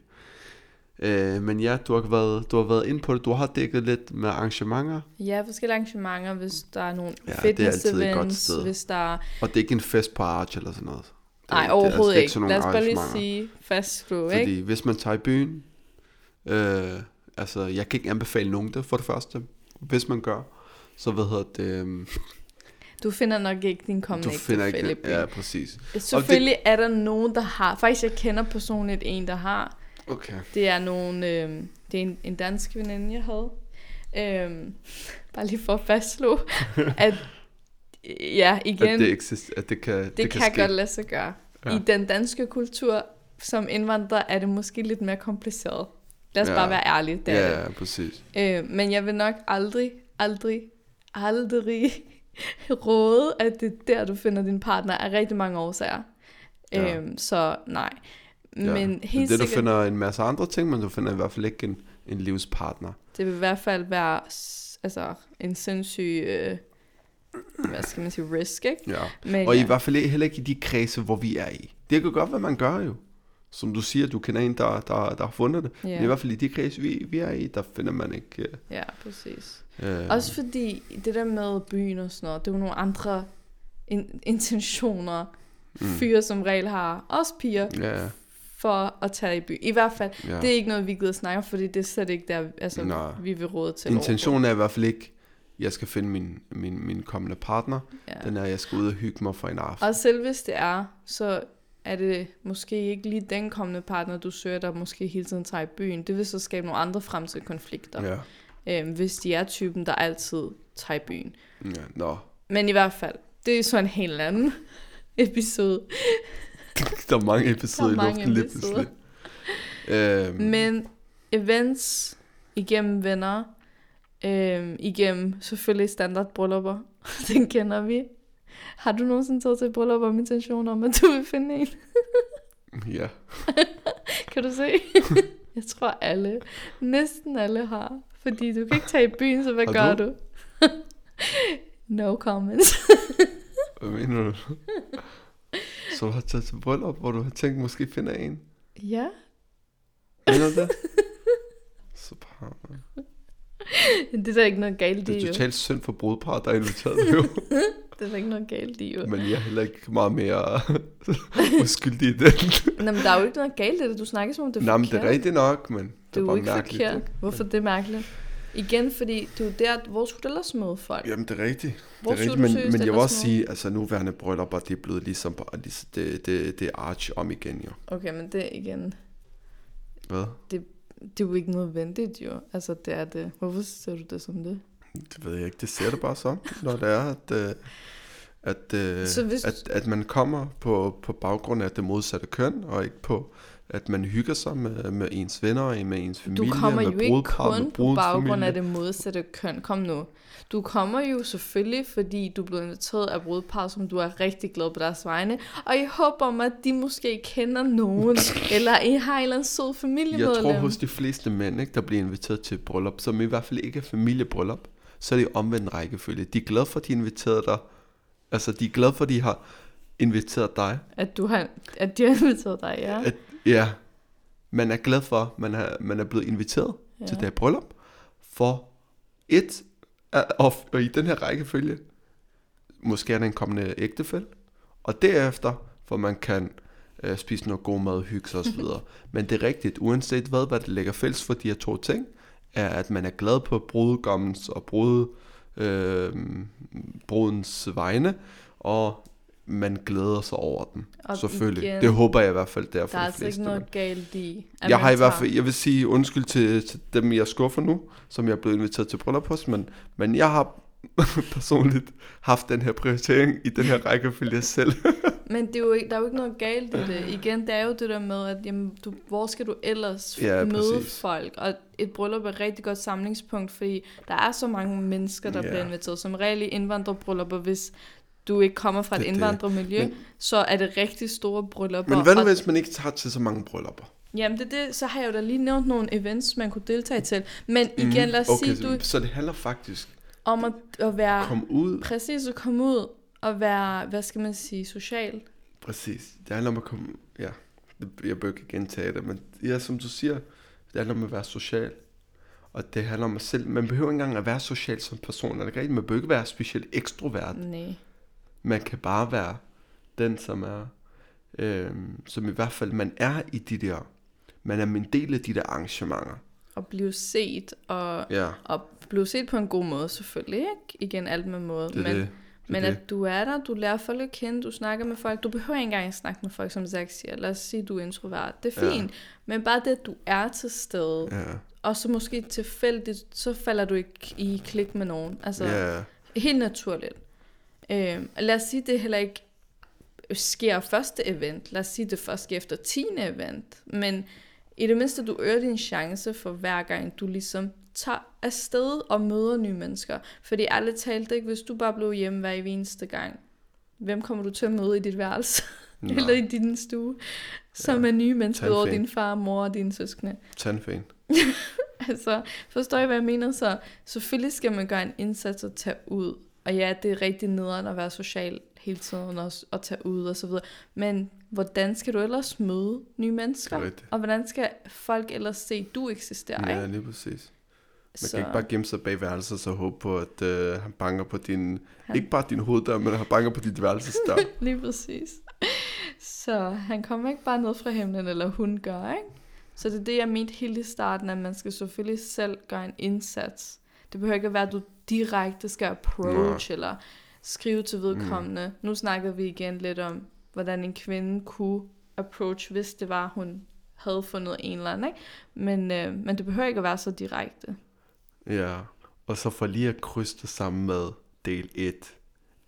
Øh, men ja, du har, været, du har været ind på det. Du har dækket lidt med arrangementer. Ja, forskellige arrangementer, hvis der er nogle Ja, ja, det er altid et godt sted. hvis der er... Og det er ikke en fest på Arch eller sådan noget. Det, Nej, det er overhovedet altså ikke. sådan Lad os bare lige sige fastslå, ikke? Fordi hvis man tager i byen, øh, altså jeg kan ikke anbefale nogen det for det første. Hvis man gør, så hvad hedder det, øh, Du finder nok ikke din du kommende finder ægtefælle i ikke, ja præcis. Selvfølgelig er der nogen, der har... Faktisk, jeg kender personligt en, der har. Okay. Det er nogen... Øh, det er en, en dansk veninde, jeg havde. Øh, bare lige for at fastslå, (laughs) at... Ja, igen, At det, eksist, at det kan, det, det kan, kan ske. godt lade sig gøre. Ja. I den danske kultur, som indvandrer, er det måske lidt mere kompliceret. Lad os Ja. bare være ærlige. Det er det. Ja, ja, præcis. Øh, men jeg vil nok aldrig, aldrig, aldrig (laughs) råde, at det er der, du finder din partner af rigtig mange årsager. Ja. Øhm, så nej. Ja. Men det, helt du sikkert, finder en masse andre ting, men du finder i hvert fald ikke en, en livspartner. det vil i hvert fald være altså, en sindssyg, øh, hvad skal man sige, risk, ikke? Ja. Men, Og ja. i hvert fald heller ikke i de kredse, hvor vi er i. Det kan godt være, man gør jo. Som du siger, du kender en, der, der, der har fundet det. ja. Men i hvert fald i de kredse, vi, vi er i, der finder man ikke... ja, præcis. Øh, Også fordi det der med byen og sådan noget, det er jo nogle andre in- intentioner, Mm. fyre som regel har, også piger, Ja, for at tage i by. I hvert fald, ja. Det er ikke noget, vi gider snakke om, fordi det er slet ikke der, altså, Nej. vi vil råde til. Intentionen er i hvert fald ikke, jeg skal finde min, min, min kommende partner. Ja. Den er, jeg skal ud og hygge mig for en aften. Og selv hvis det er, så er det måske ikke lige den kommende partner, du søger, der måske hele tiden tager i byen. Det vil så skabe nogle andre fremtidige konflikter, Ja. øhm, hvis de er typen, der altid tager i byen. ja. Nå, Men i hvert fald, det er så en helt anden (laughs) episode. (laughs) der er mange episoder Der er i mange luften lige episoder. pludselig. Øhm, Men events igennem venner, øhm, igennem selvfølgelig standardbryllupper, (laughs) den kender vi. Har du nogensinde taget til bryllup om intention om, at du vil finde en? Ja. (laughs) Kan du se? Jeg tror alle, næsten alle har. Fordi du kan ikke tage i byen, så hvad Har gør du? du? no comments. Hvad mener du? Så du har taget til bryllup, hvor du har tænkt, måske finde en? Ja. Mener det? (laughs) Super. Det er der ikke noget galt Det i, er jo. totalt synd for brudpar, der er inviteret jo. (laughs) Det er der ikke noget galt i, jo. Men jeg er heller ikke meget mere (laughs) uskyldig i den. Nå, men der er jo ikke noget galt i det. Du snakker som om det er Nej, men det er rigtigt nok, men det Det er er jo bare ikke mærkeligt. forkert. Hvorfor det er mærkeligt? Igen, fordi det er jo der, hvor skulle du ellers møde folk? Jamen, det er rigtigt. Hvor det er rigtigt, men, men jeg vil også sige, altså nuværende bryllupper, det er blevet ligesom det, det, det er arch om igen jo. Okay, men det er igen, Hvad? det er jo ikke nødvendigt jo. Altså, det er det. Hvorfor ser du det som det? Det ved jeg ikke, det ser det bare så, når det er, at, øh, at, øh, Så hvis- at, at man kommer på, på baggrund af det modsatte køn, og ikke på, at man hygger sig med, med ens venner, med ens familie, Du kommer med jo ikke kun på baggrund familie. af det modsatte køn. Kom nu. Du kommer jo selvfølgelig, fordi du blev inviteret af brudepar, som du er rigtig glad på deres vegne. Og i håb om, at de måske kender nogen, (laughs) eller I har en eller anden sød Jeg familiemedlem. tror hos de fleste mænd, ikke, der bliver inviteret til et bryllup, som i hvert fald ikke er familiebryllup, så er det omvendt rækkefølge. De er glade for, at de inviterede dig. Altså, de er glade for, at de har inviteret dig. At, du har, at de har (laughs) inviteret dig, ja. At, ja, man er glad for, man er, man er blevet inviteret ja. til det her bryllup. For et, og, og i den her rækkefølge, måske er der en kommende ægtefæld, og derefter, for man kan øh, spise noget god mad, hygge sig osv. (laughs) Men det er rigtigt, uanset hvad, hvad det lægger fælles for de her to ting, er, at man er glad på brudegommens og brude, øh, brudens vegne, og man glæder sig over den. Og Selvfølgelig. igen, det håber jeg i hvert fald, det er for Der er de altså ikke noget galt i, at Jeg har i hvert fald, jeg vil sige undskyld til, til dem, jeg skuffer nu, som jeg er blevet inviteret til bryllup hos, men, men jeg har (laughs) personligt haft den her prioritering i den her rækkefølge selv. (laughs) Men det er jo ikke, der er jo ikke noget galt i det. Igen, det er jo det der med, at jamen, du, hvor skal du ellers Ja, møde præcis. folk? Og et bryllup er et rigtig godt samlingspunkt, fordi der er så mange mennesker, der Ja. bliver inviteret. Som regel i indvandrerbryllupper, hvis du ikke kommer fra et er indvandrermiljø, Men- så er det rigtig store bryllupper. Men hvad nu, hvis man ikke tager til så mange bryllupper? Jamen det det, så har jeg jo da lige nævnt nogle events, man kunne deltage til. Men igen, Mhm. lad os okay, sige, du så, det handler faktisk om at, at være... kom ud. Præcis at komme ud og være, hvad skal man sige, social. Præcis. Det handler om at komme... Ja, jeg bør ikke gentage det, men ja, som du siger, det handler om at være social. Og det handler om at selv... Man behøver ikke engang at være social som person, er det ikke rigtigt? Man behøver ikke være specielt ekstrovert. Nej. Man kan bare være den, som er... Øh, som i hvert fald man er i de der... Man er en del af de der arrangementer. At blive set, og, Ja, og blive set på en god måde selvfølgelig, ikke? Igen alt med måde. det men det. men det. at du er der, du lærer folk at kende, du snakker med folk. Du behøver ikke engang snakke med folk, som Zach siger. Lad os sige, du er introvert. Det er Ja. fint. Men bare det, at du er til stede, Ja, og så måske tilfældigt, så falder du ikke i klik med nogen. Altså, ja, Helt naturligt. Og lad os sige, det heller ikke sker første event. Lad os sige, det først sker efter 10. event. Men i det mindste, du øger din chance for hver gang, du ligesom tager afsted og møder nye mennesker. Fordi ærligt talt, ikke, hvis du bare blev hjemme hver eneste gang, hvem kommer du til at møde i dit værelse? (laughs) Nej. Eller i din stue? Som er nye mennesker over din far, mor og dine søskende. tandfen. (laughs) Altså, forstår I, hvad jeg mener? Så selvfølgelig skal man gøre en indsats og tage ud. Og ja, det er rigtig nederen at være social hele tiden og, og tage ud og så videre. Men hvordan skal du ellers møde nye mennesker? Er rigtigt. Og hvordan skal folk ellers se, at du eksisterer? Ja, ikke? lige præcis. Man så, kan ikke bare gemme sig bag værelset og håbe på, at øh, han banker på din... Han- Ikke bare din hoveddør, men han banker på dit værelsesdør. (laughs) Lige præcis. Så han kommer ikke bare ned fra himlen, eller hun gør, ikke? Så det er det, jeg mente helt i starten, at man skal selvfølgelig selv gøre en indsats. Det behøver ikke at være, at du direkte skal approach, Nej. eller skrive til vedkommende. Mm. Nu snakker vi igen lidt om, hvordan en kvinde kunne approach, hvis det var, hun havde fundet en eller anden, ikke? Men, øh, men det behøver ikke at være så direkte. ja, og så for lige at krydse det sammen med del 1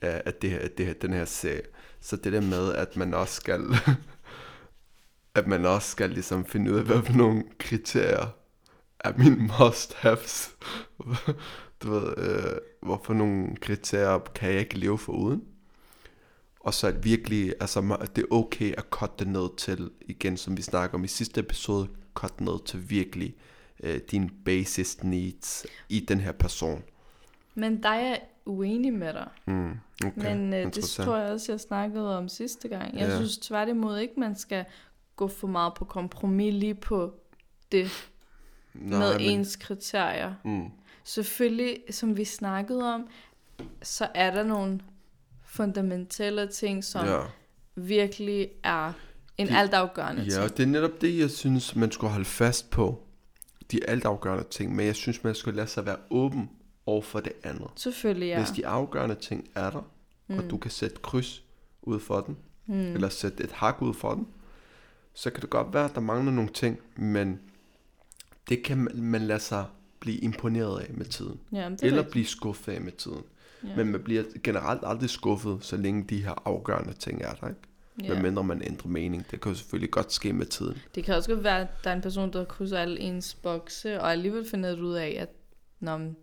af, af, det her, af det her, den her serie. Så det der med, at man også skal... (laughs) at man også skal ligesom finde ud af, hvad for nogle kriterier er mine must-haves. (laughs) du ved, øh, hvorfor nogle kriterier kan jeg ikke leve for uden. Og så at virkelig, altså det er okay at cutte det ned til, igen som vi snakker om i sidste episode, cut ned til virkelig øh, dine basis needs i den her person. Men der er uenig med dig. Mm, okay. Men øh, det tror jeg også, jeg snakkede om sidste gang. Jeg Ja. synes tværtimod ikke, man skal gå for meget på kompromis lige på det Nej, med men- ens kriterier. Mm, Selvfølgelig, som vi snakkede om, så er der nogle fundamentale ting, som ja. virkelig er en De- altafgørende Ja, ting. og det er netop det, jeg synes, man skulle holde fast på. De altafgørende ting, men jeg synes, man skulle lade sig være åben over for det andet. Selvfølgelig, Ja. ja. Hvis de afgørende ting er der, mm. og du kan sætte kryds ud for den, mm. eller sætte et hak ud for den, så kan det godt være, at der mangler nogle ting, men det kan man- lade sig blive imponeret af med tiden. ja det er Eller blive skuffet af med tiden. Ja. Men man bliver generelt aldrig skuffet, så længe de her afgørende ting er der, ikke? Ja. Medmindre man ændrer mening. Det kan jo selvfølgelig godt ske med tiden. Det kan også godt være, at der er en person, der krydser alle ens bokse, og alligevel finder ud af, at nå, men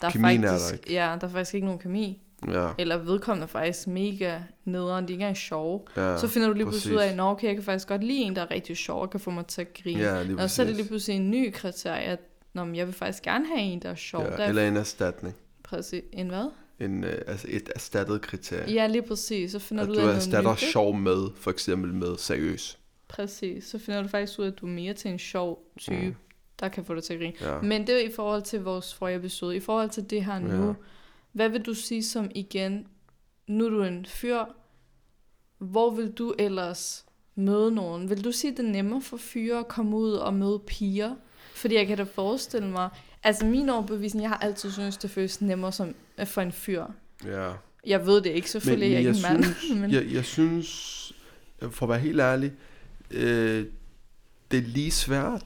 der er Kemien er der faktisk, ikke. Ja, der er faktisk ikke nogen kemi. Ja, Eller vedkommende faktisk mega nederen, de er ikke engang sjove. ja så finder du lige pludselig ud af, at okay, jeg kan faktisk godt lide en, der er rigtig sjov, og kan få mig til at grine. Ja, og så er det lige pludselig en ny kriterie, at Nå, men jeg vil faktisk gerne have en, der er sjov. Ja, der er eller en erstatning. præcis, en hvad? En, øh, altså et erstattet kriterie. Ja, lige præcis. Så finder at du du ud af noget erstatter nyt, sjov med, for eksempel med seriøs. Præcis. Så finder du faktisk ud af, at du er mere til en sjov type, mm. der kan få dig til at grine. Ja. Men det er i forhold til vores forrige episode. I forhold til det her nu. Ja. Hvad vil du sige som igen, nu er du en fyr, hvor vil du ellers møde nogen? Vil du sige, det er nemmere for fyre at komme ud og møde piger? Fordi jeg kan da forestille mig, altså min overbevisning, jeg har altid syntes, det føles nemmere som, for en fyr. ja. Jeg ved det ikke, selvfølgelig Men- men, jeg er ikke jeg en mand. synes- (laughs) men, Jeg, jeg synes, for at være helt ærlig, øh, det er lige svært,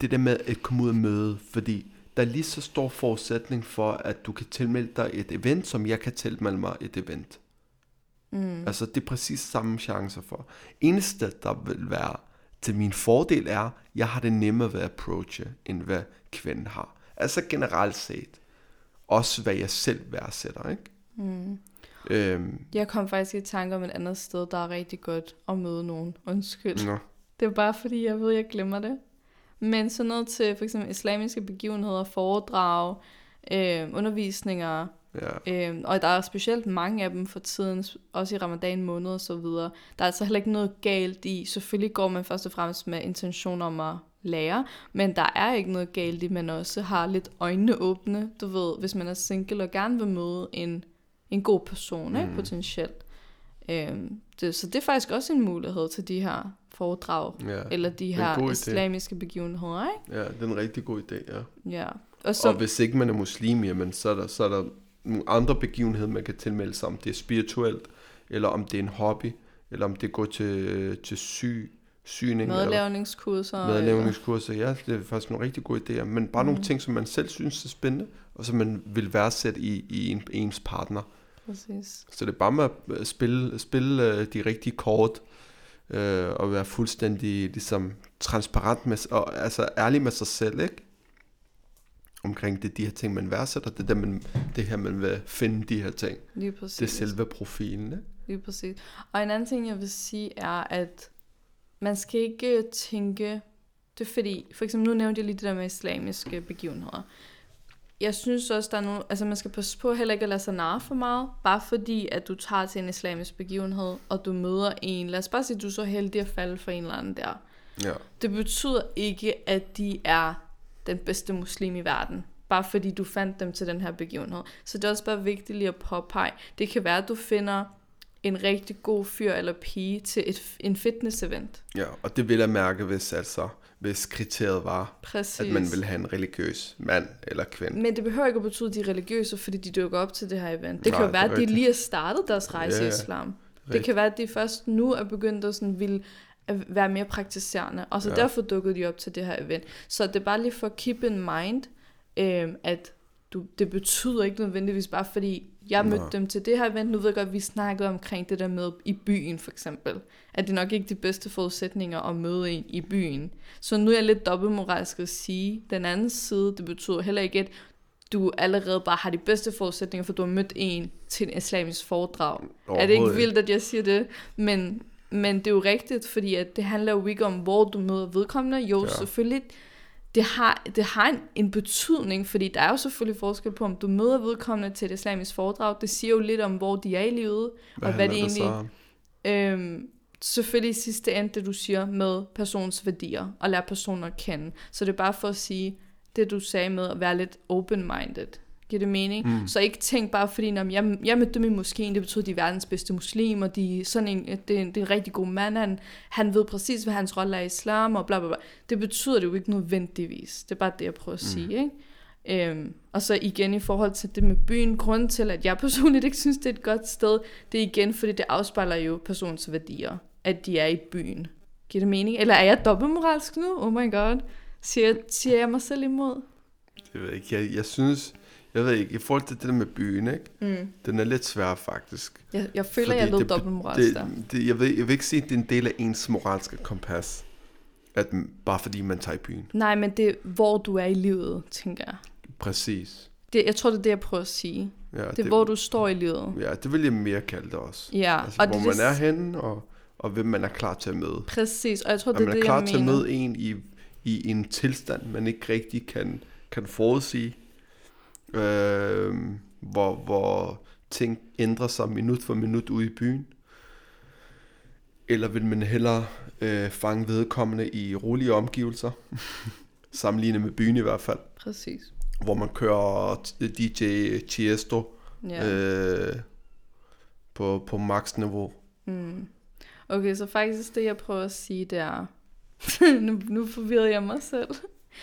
det der med at komme ud og møde, fordi der er lige så stor forudsætning for, at du kan tilmelde dig et event, som jeg kan tilmelde mig et event. mm, Altså, det er præcis samme chancer for. Eneste, der vil være til min fordel er, jeg har det nemmere ved at approache, end hvad kvinden har. Altså generelt set. Også hvad jeg selv værdsætter, ikke? mm. Øhm, Jeg kom faktisk i tanke om et andet sted, der er rigtig godt at møde nogen. Undskyld. nå, Det er bare fordi, jeg ved, jeg glemmer det. Men sådan noget til for eksempel islamiske begivenheder, foredrag, øh, undervisninger, ja. øh, og der er specielt mange af dem for tiden, også i ramadan måned og så videre. Der er altså heller ikke noget galt i. Selvfølgelig går man først og fremmest med intention om at lære, men der er ikke noget galt i, at man også har lidt øjnene åbne, du ved, hvis man er single og gerne vil møde en, en god person, ikke, Mm. potentielt. Øhm, det, så det er faktisk også en mulighed til de her foredrag, ja. eller de her god idé. islamiske begivenheder, ikke? Ja, det er en rigtig god idé, ja. Ja. Og Og så, hvis ikke man er muslim, jamen, så er der, så er der nogle andre begivenheder, man kan tilmelde sig, om det er spirituelt, eller om det er en hobby, eller om det går til, til syg, syning, eller madlavningskurser. madlavningskurser. Ja, det er faktisk nogle rigtig gode idéer, men bare mm. nogle ting, som man selv synes er spændende, og som man vil værdsætte i, i en, ens partner. Præcis. Så det er bare med at spille, spille øh, de rigtige kort, øh, og være fuldstændig ligesom transparent med, og altså ærlig med sig selv, ikke? Omkring det, de her ting, man værdsætter, det er der, man, det her, man vil finde de her ting. Lige præcis. Det er selve profilen, ikke? Lige præcis. Og en anden ting, jeg vil sige, er, at man skal ikke tænke, det er fordi, for eksempel nu nævnte jeg lige det der med islamiske begivenheder. Jeg synes også, der er nogle, altså man skal passe på heller ikke at lade sig narre for meget, bare fordi, at du tager til en islamisk begivenhed, og du møder en, lad os bare sige, at du er så heldig at falde for en eller anden der. Ja. Det betyder ikke, at de er den bedste muslim i verden. Bare fordi du fandt dem til den her begivenhed. Så det er også bare vigtigt lige at påpege. Det kan være, at du finder en rigtig god fyr eller pige til et, en fitness-event. ja, og det vil jeg mærke, hvis, altså, hvis kriteriet var, Præcis. at man vil have en religiøs mand eller kvinde. Men det behøver ikke at betyde, at de er religiøse, fordi de dukker op til det her event. Det Nej, kan jo det være, at de lige har startet deres rejse Ja, i ja. islam. Det Rigtigt. kan være, at de først nu er begyndt at sådan vil at være mere praktiserende, og så Ja. derfor dukkede de op til det her event. Så det er bare lige for at keep in mind, øhm, at du, det betyder ikke nødvendigvis bare fordi, jeg mødte Nej. dem til det her event, nu ved jeg godt, at vi snakkede omkring det der med i byen for eksempel, at det nok ikke de bedste forudsætninger at møde en i byen. Så nu er jeg lidt dobbeltmoralsk at sige, den anden side, det betyder heller ikke, at du allerede bare har de bedste forudsætninger, for du har mødt en til en islamisk foredrag. Er det ikke vildt, at jeg siger det? Men, men det er jo rigtigt, fordi at det handler jo ikke om, hvor du møder vedkommende. Jo, ja. selvfølgelig, det har, det har en, en betydning, fordi der er jo selvfølgelig forskel på, om du møder vedkommende til et islamisk foredrag. Det siger jo lidt om, hvor de er i livet, Hvad og hvad de egentlig... Øhm, selvfølgelig i sidste ende, det du siger med persons værdier, og lære personer at kende. Så det er bare for at sige, det du sagde med at være lidt open-minded. Giver det mening? Mm. Så ikke tænk bare fordi, når jeg, jeg mødte dem i moskeen, det betyder, at de er verdens bedste muslimer, de sådan en, det, er, en- det er en rigtig god mand, han, han ved præcis, hvad hans rolle er i islam, og bla bla bla. Det betyder det jo ikke nødvendigvis. Det er bare det, jeg prøver at sige, ikke? Øhm, og så igen i forhold til det med byen, grunden til, at jeg (laughs) personligt ikke synes, det er et godt sted, det er igen, fordi det afspejler jo persons værdier, at de er i byen. Giver det mening? Eller er jeg dobbeltmoralsk nu? Oh my god. Siger, siger jeg mig selv imod? Jeg ved ikke, jeg, jeg synes, jeg ved ikke, i forhold til det der med byen, ikke? Mm. Den er lidt svær faktisk. Jeg, jeg føler, Fordi jeg lød det- dobbeltmoralsk der. Det, det, jeg, vil, jeg vil ikke sige, at det er en del af ens moralske kompas. At, bare fordi man tager i byen. Nej, men det er, hvor du er i livet, tænker jeg. Præcis. Det, jeg tror, det er det, jeg prøver at sige. Ja, Det er, hvor du står i livet. Ja, det vil jeg mere kalde det også. Ja, Altså, og hvor det, man det, er henne, og, og hvem man er klar til at møde. Præcis, og jeg tror, det er man er det, klar jeg til at mener. møde en i, i en tilstand, man ikke rigtig kan, kan forudsige. Øh, hvor, hvor ting ændrer sig minut for minut ude i byen. Eller vil man hellere øh, fange vedkommende i rolige omgivelser, (laughs) sammenlignet med byen i hvert fald, Præcis. hvor man kører DJ Tiesto Ja. øh, på, på max-niveau. Mm. Okay, så faktisk det, jeg prøver at sige, det er... (laughs) nu, nu forvirrede jeg mig selv.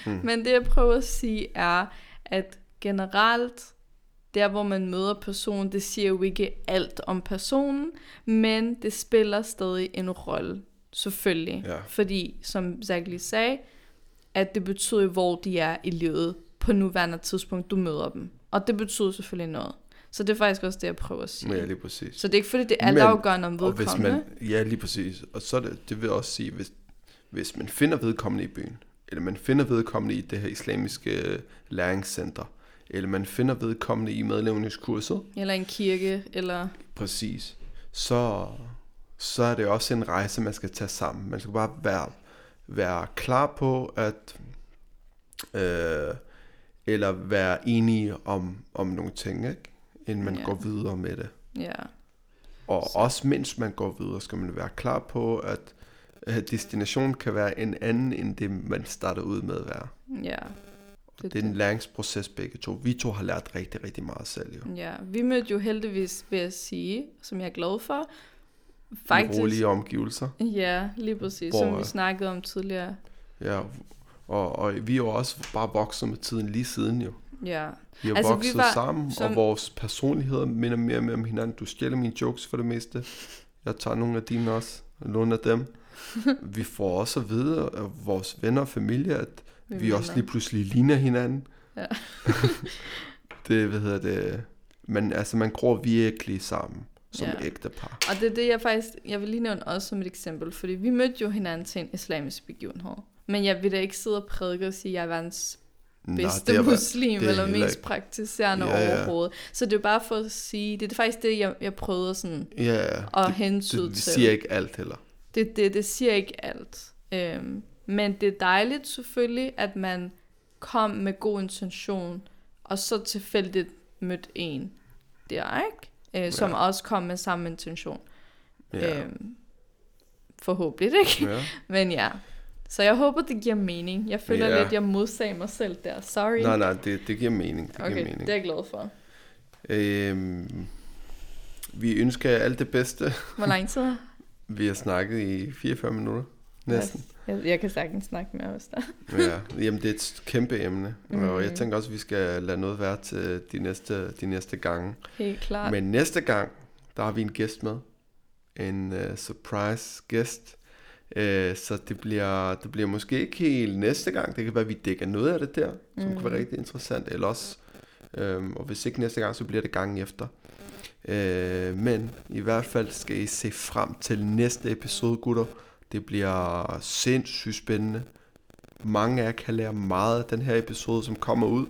Mm. Men det, jeg prøver at sige, er, at generelt, der hvor man møder personen, det siger jo ikke alt om personen, men det spiller stadig en rolle, selvfølgelig. Ja. Fordi, som Zach lige sagde, at det betyder, hvor de er i livet på nuværende tidspunkt, du møder dem. Og det betyder selvfølgelig noget. Så det er faktisk også det, jeg prøver at sige. Ja, lige præcis. Så det er ikke fordi, det er altafgørende om Og hvis vedkommende. man, ja, lige præcis. Og så det, det vil også sige, hvis, hvis man finder vedkommende i byen, eller man finder vedkommende i det her islamiske øh, læringscenter, eller man finder vedkommende i medlevningskurset, Eller en kirke, eller... præcis, så, så er det også en rejse, man skal tage sammen. Man skal bare være, være klar på, at øh, eller være enige om, om nogle ting, ikke? inden man Ja. går videre med det. Ja, Og så. også mens man går videre, skal man være klar på, at at destinationen kan være en anden, end det man starter ud med at være. ja. Det er en læringsproces begge to. Vi to har lært rigtig, rigtig meget selv jo. Ja, vi mødte jo heldigvis, vil jeg sige, som jeg er glad for. Faktisk. I rolige omgivelser. Ja, lige præcis, Hvor, som vi øh, snakkede om tidligere. Ja, og, og vi er jo også bare vokset med tiden lige siden jo. Ja, Vi har Altså, altså, vi vokset var sammen, som- og vores personligheder minder mere og mere om hinanden. Du stjæler mine jokes for det meste. Jeg tager nogle af dine også, og låner dem. (laughs) vi får også at vide af vores venner og familie, at vi, vi også lige pludselig ligner hinanden. Ja. (laughs) det, hvad hedder det, men altså man gror virkelig sammen som Ja. ja. ægte par. Og det er det, jeg faktisk, jeg vil lige nævne også som et eksempel, fordi vi mødte jo hinanden til en islamisk begivenhed. Men jeg vil da ikke sidde og prædike og sige, at jeg er verdens bedste det bare- muslim, det er eller mest ikke- praktiserende Ja, ja. overhovedet. Så det er bare for at sige, det er faktisk det, jeg, jeg prøvede sådan Ja, at det, hensyde det, til. siger ikke alt heller. Det, det, det siger ikke alt. Øhm, men det er dejligt selvfølgelig, at man kom med god intention, og så tilfældigt mødte en der, ikke? Øh, som Ja. også kom med samme intention. Ja. Øhm, forhåbentlig, ikke? ja. (laughs) Men ja. Så jeg håber, det giver mening. Jeg føler Ja. lidt, jeg modsagde mig selv der. Sorry. Nej, nej, det, det giver mening. Det okay, giver mening. det er jeg glad for. Øhm, vi ønsker jer alt det bedste. Hvor lang tid? (laughs) Vi har snakket i 44 minutter. Næsten. Jeg, jeg kan sagtens snakke med os der. Ja, jamen det er et kæmpe emne. Mm. Og jeg Mm. tænker også, at vi skal lade noget være til de næste, de næste gange. Helt klart. Men næste gang, der har vi en gæst med. En uh, surprise gæst. Uh, så det bliver, det bliver måske ikke helt næste gang. Det kan være, at vi dækker noget af det der, som mm. kan være rigtig interessant. Eller også, um, og hvis ikke næste gang, så bliver det gangen efter. Uh, men i hvert fald skal I se frem til næste episode, gutter. Det bliver sindssygt spændende. Mange af jer kan lære meget af den her episode, som kommer ud.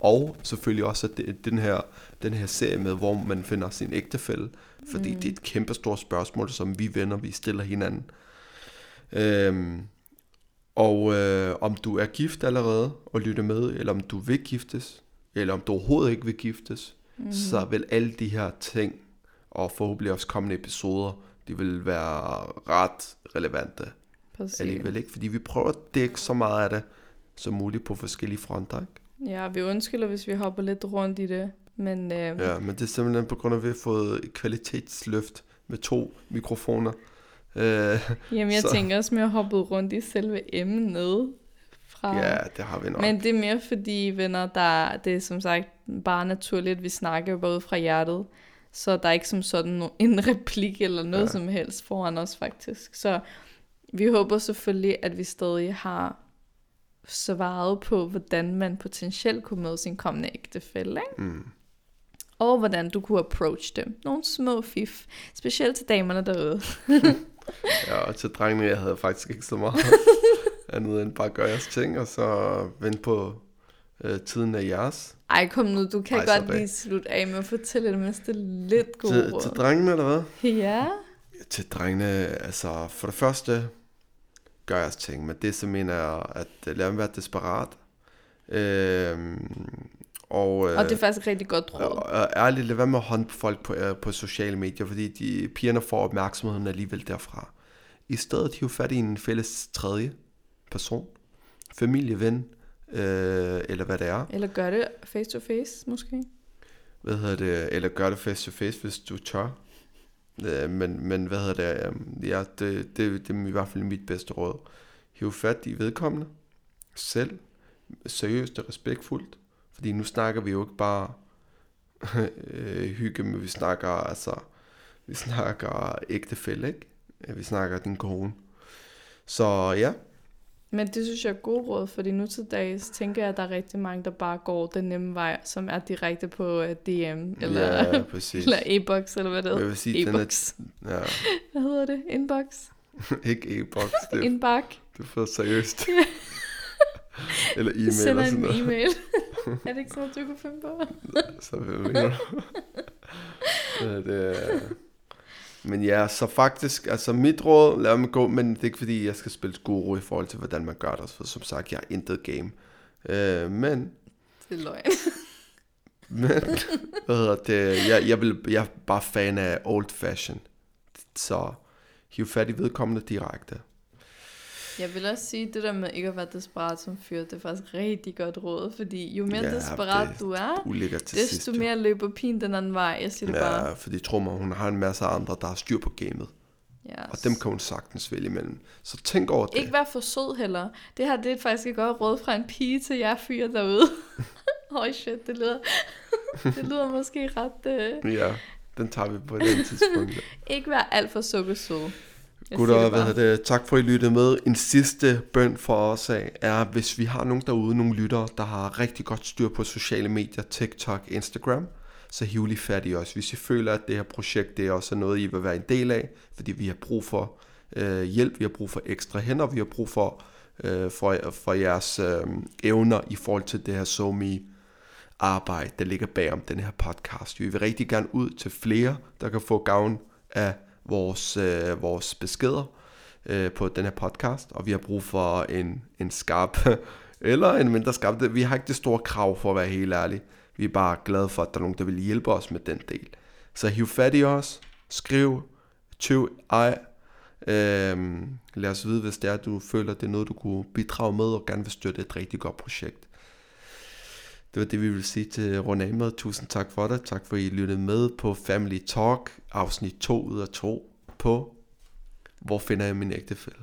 Og selvfølgelig også det, den, her, den her serie med, hvor man finder sin ægtefælle. Fordi mm. det er et kæmpe stort spørgsmål, som vi venner, vi stiller hinanden. Øhm, Og øh, om du er gift allerede og lytter med, eller om du vil giftes, eller om du overhovedet ikke vil giftes, mm. så vil alle de her ting, og forhåbentlig også kommende episoder, de vil være ret relevante Præcis. alligevel, ikke? Fordi vi prøver at dække så meget af det som muligt på forskellige fronter, ikke? Ja, vi undskylder, hvis vi hopper lidt rundt i det. Men øh, Ja, men det er simpelthen på grund af, at vi har fået et kvalitetsløft med to mikrofoner. Øh, jamen, jeg så- tænker også mere hoppet rundt i selve emnet. Fra... ja, det har vi nok. Men det er mere fordi, venner, der, det er som sagt bare naturligt, vi snakker bare ud fra hjertet. Så der er ikke som sådan en (laughs) replik eller noget ja. som helst foran os faktisk. Så vi håber selvfølgelig, at vi stadig har svaret på, hvordan man potentielt kunne møde sin kommende ægtefælle, ikke? Mm. Og hvordan du kunne approach dem. Nogle små fif. Specielt til damerne derude. (laughs) Ja, og til drengene, jeg havde faktisk ikke så meget (laughs) andet end bare gøre jeres ting, og så vente på øh, tiden af jeres. Ej, kom nu, du kan Ej, godt bag. lige slutte af med at fortælle det, er lidt gode Til, til råd. drengene, eller hvad? Ja. Til drengene, altså for det første, gør jeres ting, men det så mener jeg, at øh, lad dem være desperat. Øh, og, øh, Og det er faktisk rigtig godt råd. Og, og ærligt, lad være med at hånd på folk på, øh, på sociale medier, fordi de, pigerne får opmærksomheden alligevel derfra. I stedet hiv fat i en fælles tredje person, familie, ven, øh, eller hvad det er. Eller gør det face to face, måske. Hvad hedder det? Eller gør det face to face, hvis du tør. Øh, men, men hvad hedder det? øh, Ja, det, det, det er i hvert fald mit bedste råd. Hiv fat i vedkommende selv, seriøst og respektfuldt. Fordi nu snakker vi jo ikke bare (laughs) øh, hygge, men vi snakker altså, vi snakker ægtefælle, ikke? Øh, Vi snakker din kone. Så ja, Men det synes jeg er god råd, fordi nu til dags tænker jeg, at der er rigtig mange, der bare går den nemme vej, som er direkte på øh, DM, eller, ja, (laughs) præcis. eller e-box, eller hvad det jeg hedder. vil sige, den er, E-box. ja, (laughs) Hvad hedder det? Inbox? (laughs) ikke e-box, det, er- Indbak? det er for seriøst. Eller e-mail Sender og sådan en noget. e-mail. er det ikke sådan, du kan finde på? Så du? Ja, det, er- men ja, så faktisk, altså mit råd, lad mig gå, men det er ikke fordi, jeg skal spille guru i forhold til, hvordan man gør det, for som sagt, jeg er intet game. Øh, men, Det er løgn. (laughs) men, hvad hedder det, jeg, jeg, vil, jeg er bare fan af old fashion, så hiv fat i vedkommende direkte. Jeg vil også sige, det der med ikke at være desperat som fyr, det er faktisk rigtig godt råd, fordi jo mere Ja, desperat det- du er, til sidst. desto jo. mere løber pin den anden vej. Jeg siger det bare. Ja, fordi tro mig, hun har en masse andre, der har styr på gamet, Ja, og dem kan hun sagtens vælge imellem. Så tænk over det. Ikke være for sød heller. Det her det er faktisk et godt råd fra en pige til jer fyre derude. (laughs) Høj shit, det lyder, (laughs) det lyder måske ret... Uh... Ja, den tager vi på et andet tidspunkt. (laughs) Ikke være alt for sukkersød. Jeg Gutter, hvad hedder det? tak for at I lyttede med. En sidste bøn for os af er, hvis vi har nogen derude, nogle lyttere, der har rigtig godt styr på sociale medier, TikTok, Instagram, så hiv lige fat i os. Hvis I føler, at det her projekt det er også noget, I vil være en del af, fordi vi har brug for øh, hjælp, vi har brug for ekstra hænder, vi har brug for, øh, for, for jeres øh, evner i forhold til det her SoMe arbejde, der ligger bag om den her podcast. Vi vil rigtig gerne ud til flere, der kan få gavn af vores, øh, vores beskeder øh, på den her podcast, og vi har brug for en, en skarp, (laughs) eller en mindre skarp. Vi har ikke det store krav for at være helt ærlig. Vi er bare glade for, at der er nogen, der vil hjælpe os med den del. Så hiv fat i os, skriv, tøv, ej, øhm, lad os vide, hvis det er, du føler, det er noget, du kunne bidrage med, og gerne vil støtte et rigtig godt projekt. Det var det, vi ville sige til runde af. Tusind tak for det. Tak for, at I lyttede med på Family Talk, afsnit 2 ud af 2 på Hvor finder jeg min ægtefælle?